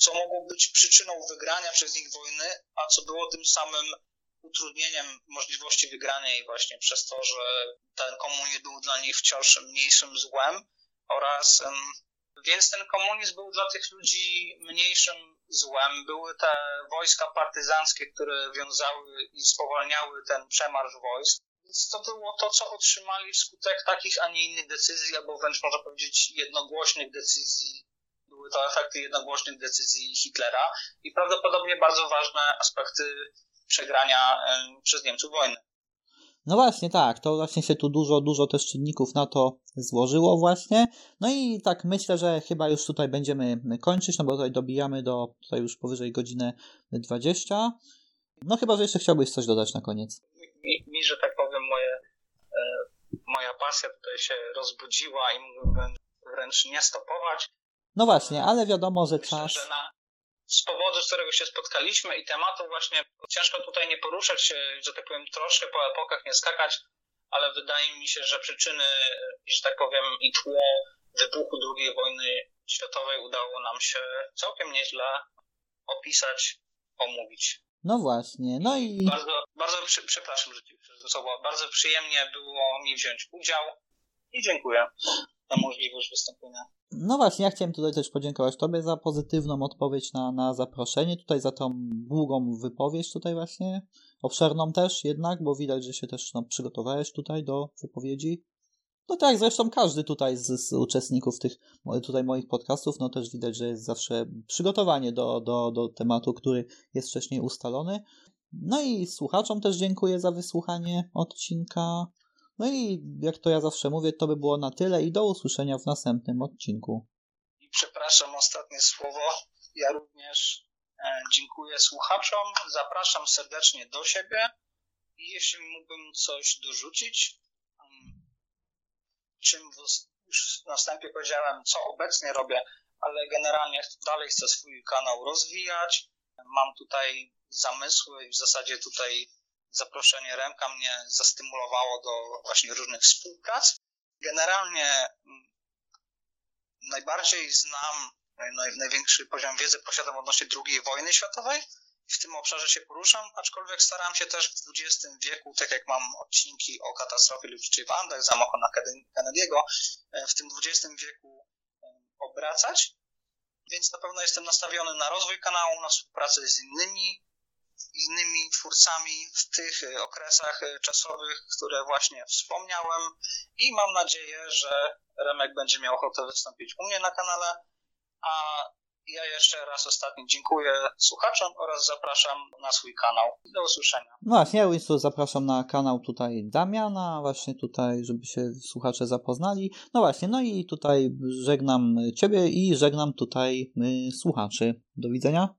co mogło być przyczyną wygrania przez nich wojny, a co było tym samym utrudnieniem możliwości wygrania jej właśnie przez to, że ten komunizm był dla nich wciąż mniejszym złem oraz więc ten komunizm był dla tych ludzi mniejszym złem. Były te wojska partyzanckie, które wiązały i spowalniały ten przemarsz wojsk. Więc to było to, co otrzymali wskutek takich, a nie innych decyzji, albo wręcz można powiedzieć jednogłośnych decyzji. Były to efekty jednogłośnych decyzji Hitlera i prawdopodobnie bardzo ważne aspekty przegrania przez Niemców wojny. No właśnie, tak, to właśnie się tu dużo, dużo też czynników na to złożyło właśnie. No i tak myślę, że chyba już tutaj będziemy kończyć, no bo tutaj dobijamy do tutaj już powyżej godziny 20. No chyba, że jeszcze chciałbyś coś dodać na koniec. Mi, mi że tak powiem, moje, e, moja pasja tutaj się rozbudziła i mógłbym wręcz nie stopować. No właśnie, ale wiadomo, że Myślę, czas... Że na, z powodu, z którego się spotkaliśmy i tematu właśnie ciężko tutaj nie poruszać że tak powiem, troszkę po epokach nie skakać, ale wydaje mi się, że przyczyny, że tak powiem, i tło wybuchu II wojny światowej udało nam się całkiem nieźle opisać, omówić. No właśnie, no i... Bardzo, bardzo przy, przepraszam, że ci. Bardzo przyjemnie było mi wziąć udział i dziękuję za możliwość wystąpienia. No właśnie, ja chciałem tutaj też podziękować Tobie za pozytywną odpowiedź na, na zaproszenie, tutaj za tą długą wypowiedź tutaj właśnie, obszerną też jednak, bo widać, że się też no, przygotowałeś tutaj do wypowiedzi. No tak, zresztą każdy tutaj z, z, uczestników tych tutaj moich podcastów, no też widać, że jest zawsze przygotowanie do, do, do tematu, który jest wcześniej ustalony. No i słuchaczom też dziękuję za wysłuchanie odcinka. No i jak to ja zawsze mówię, to by było na tyle i do usłyszenia w następnym odcinku. I przepraszam, ostatnie słowo. Ja również e, dziękuję słuchaczom, zapraszam serdecznie do siebie i jeśli mógłbym coś dorzucić, mm, czym już na wstępie powiedziałem, co obecnie robię, ale generalnie dalej chcę swój kanał rozwijać. Mam tutaj zamysły i w zasadzie tutaj zaproszenie Remka mnie zastymulowało do właśnie różnych współprac. Generalnie mm, najbardziej znam, naj, największy poziom wiedzy posiadam odnośnie II wojny światowej. W tym obszarze się poruszam, aczkolwiek staram się też w XX wieku, tak jak mam odcinki o katastrofie lotniczej w Andach, zamachu na Kennedy'ego, w tym XX wieku obracać, więc na pewno jestem nastawiony na rozwój kanału, na współpracę z innymi innymi twórcami w tych okresach czasowych, które właśnie wspomniałem i mam nadzieję, że Remek będzie miał ochotę wystąpić u mnie na kanale, a ja jeszcze raz ostatni dziękuję słuchaczom oraz zapraszam na swój kanał. Do usłyszenia. No właśnie, ja Winston zapraszam na kanał tutaj Damiana, właśnie tutaj, żeby się słuchacze zapoznali. No właśnie, no i tutaj żegnam Ciebie i żegnam tutaj y, słuchaczy. Do widzenia.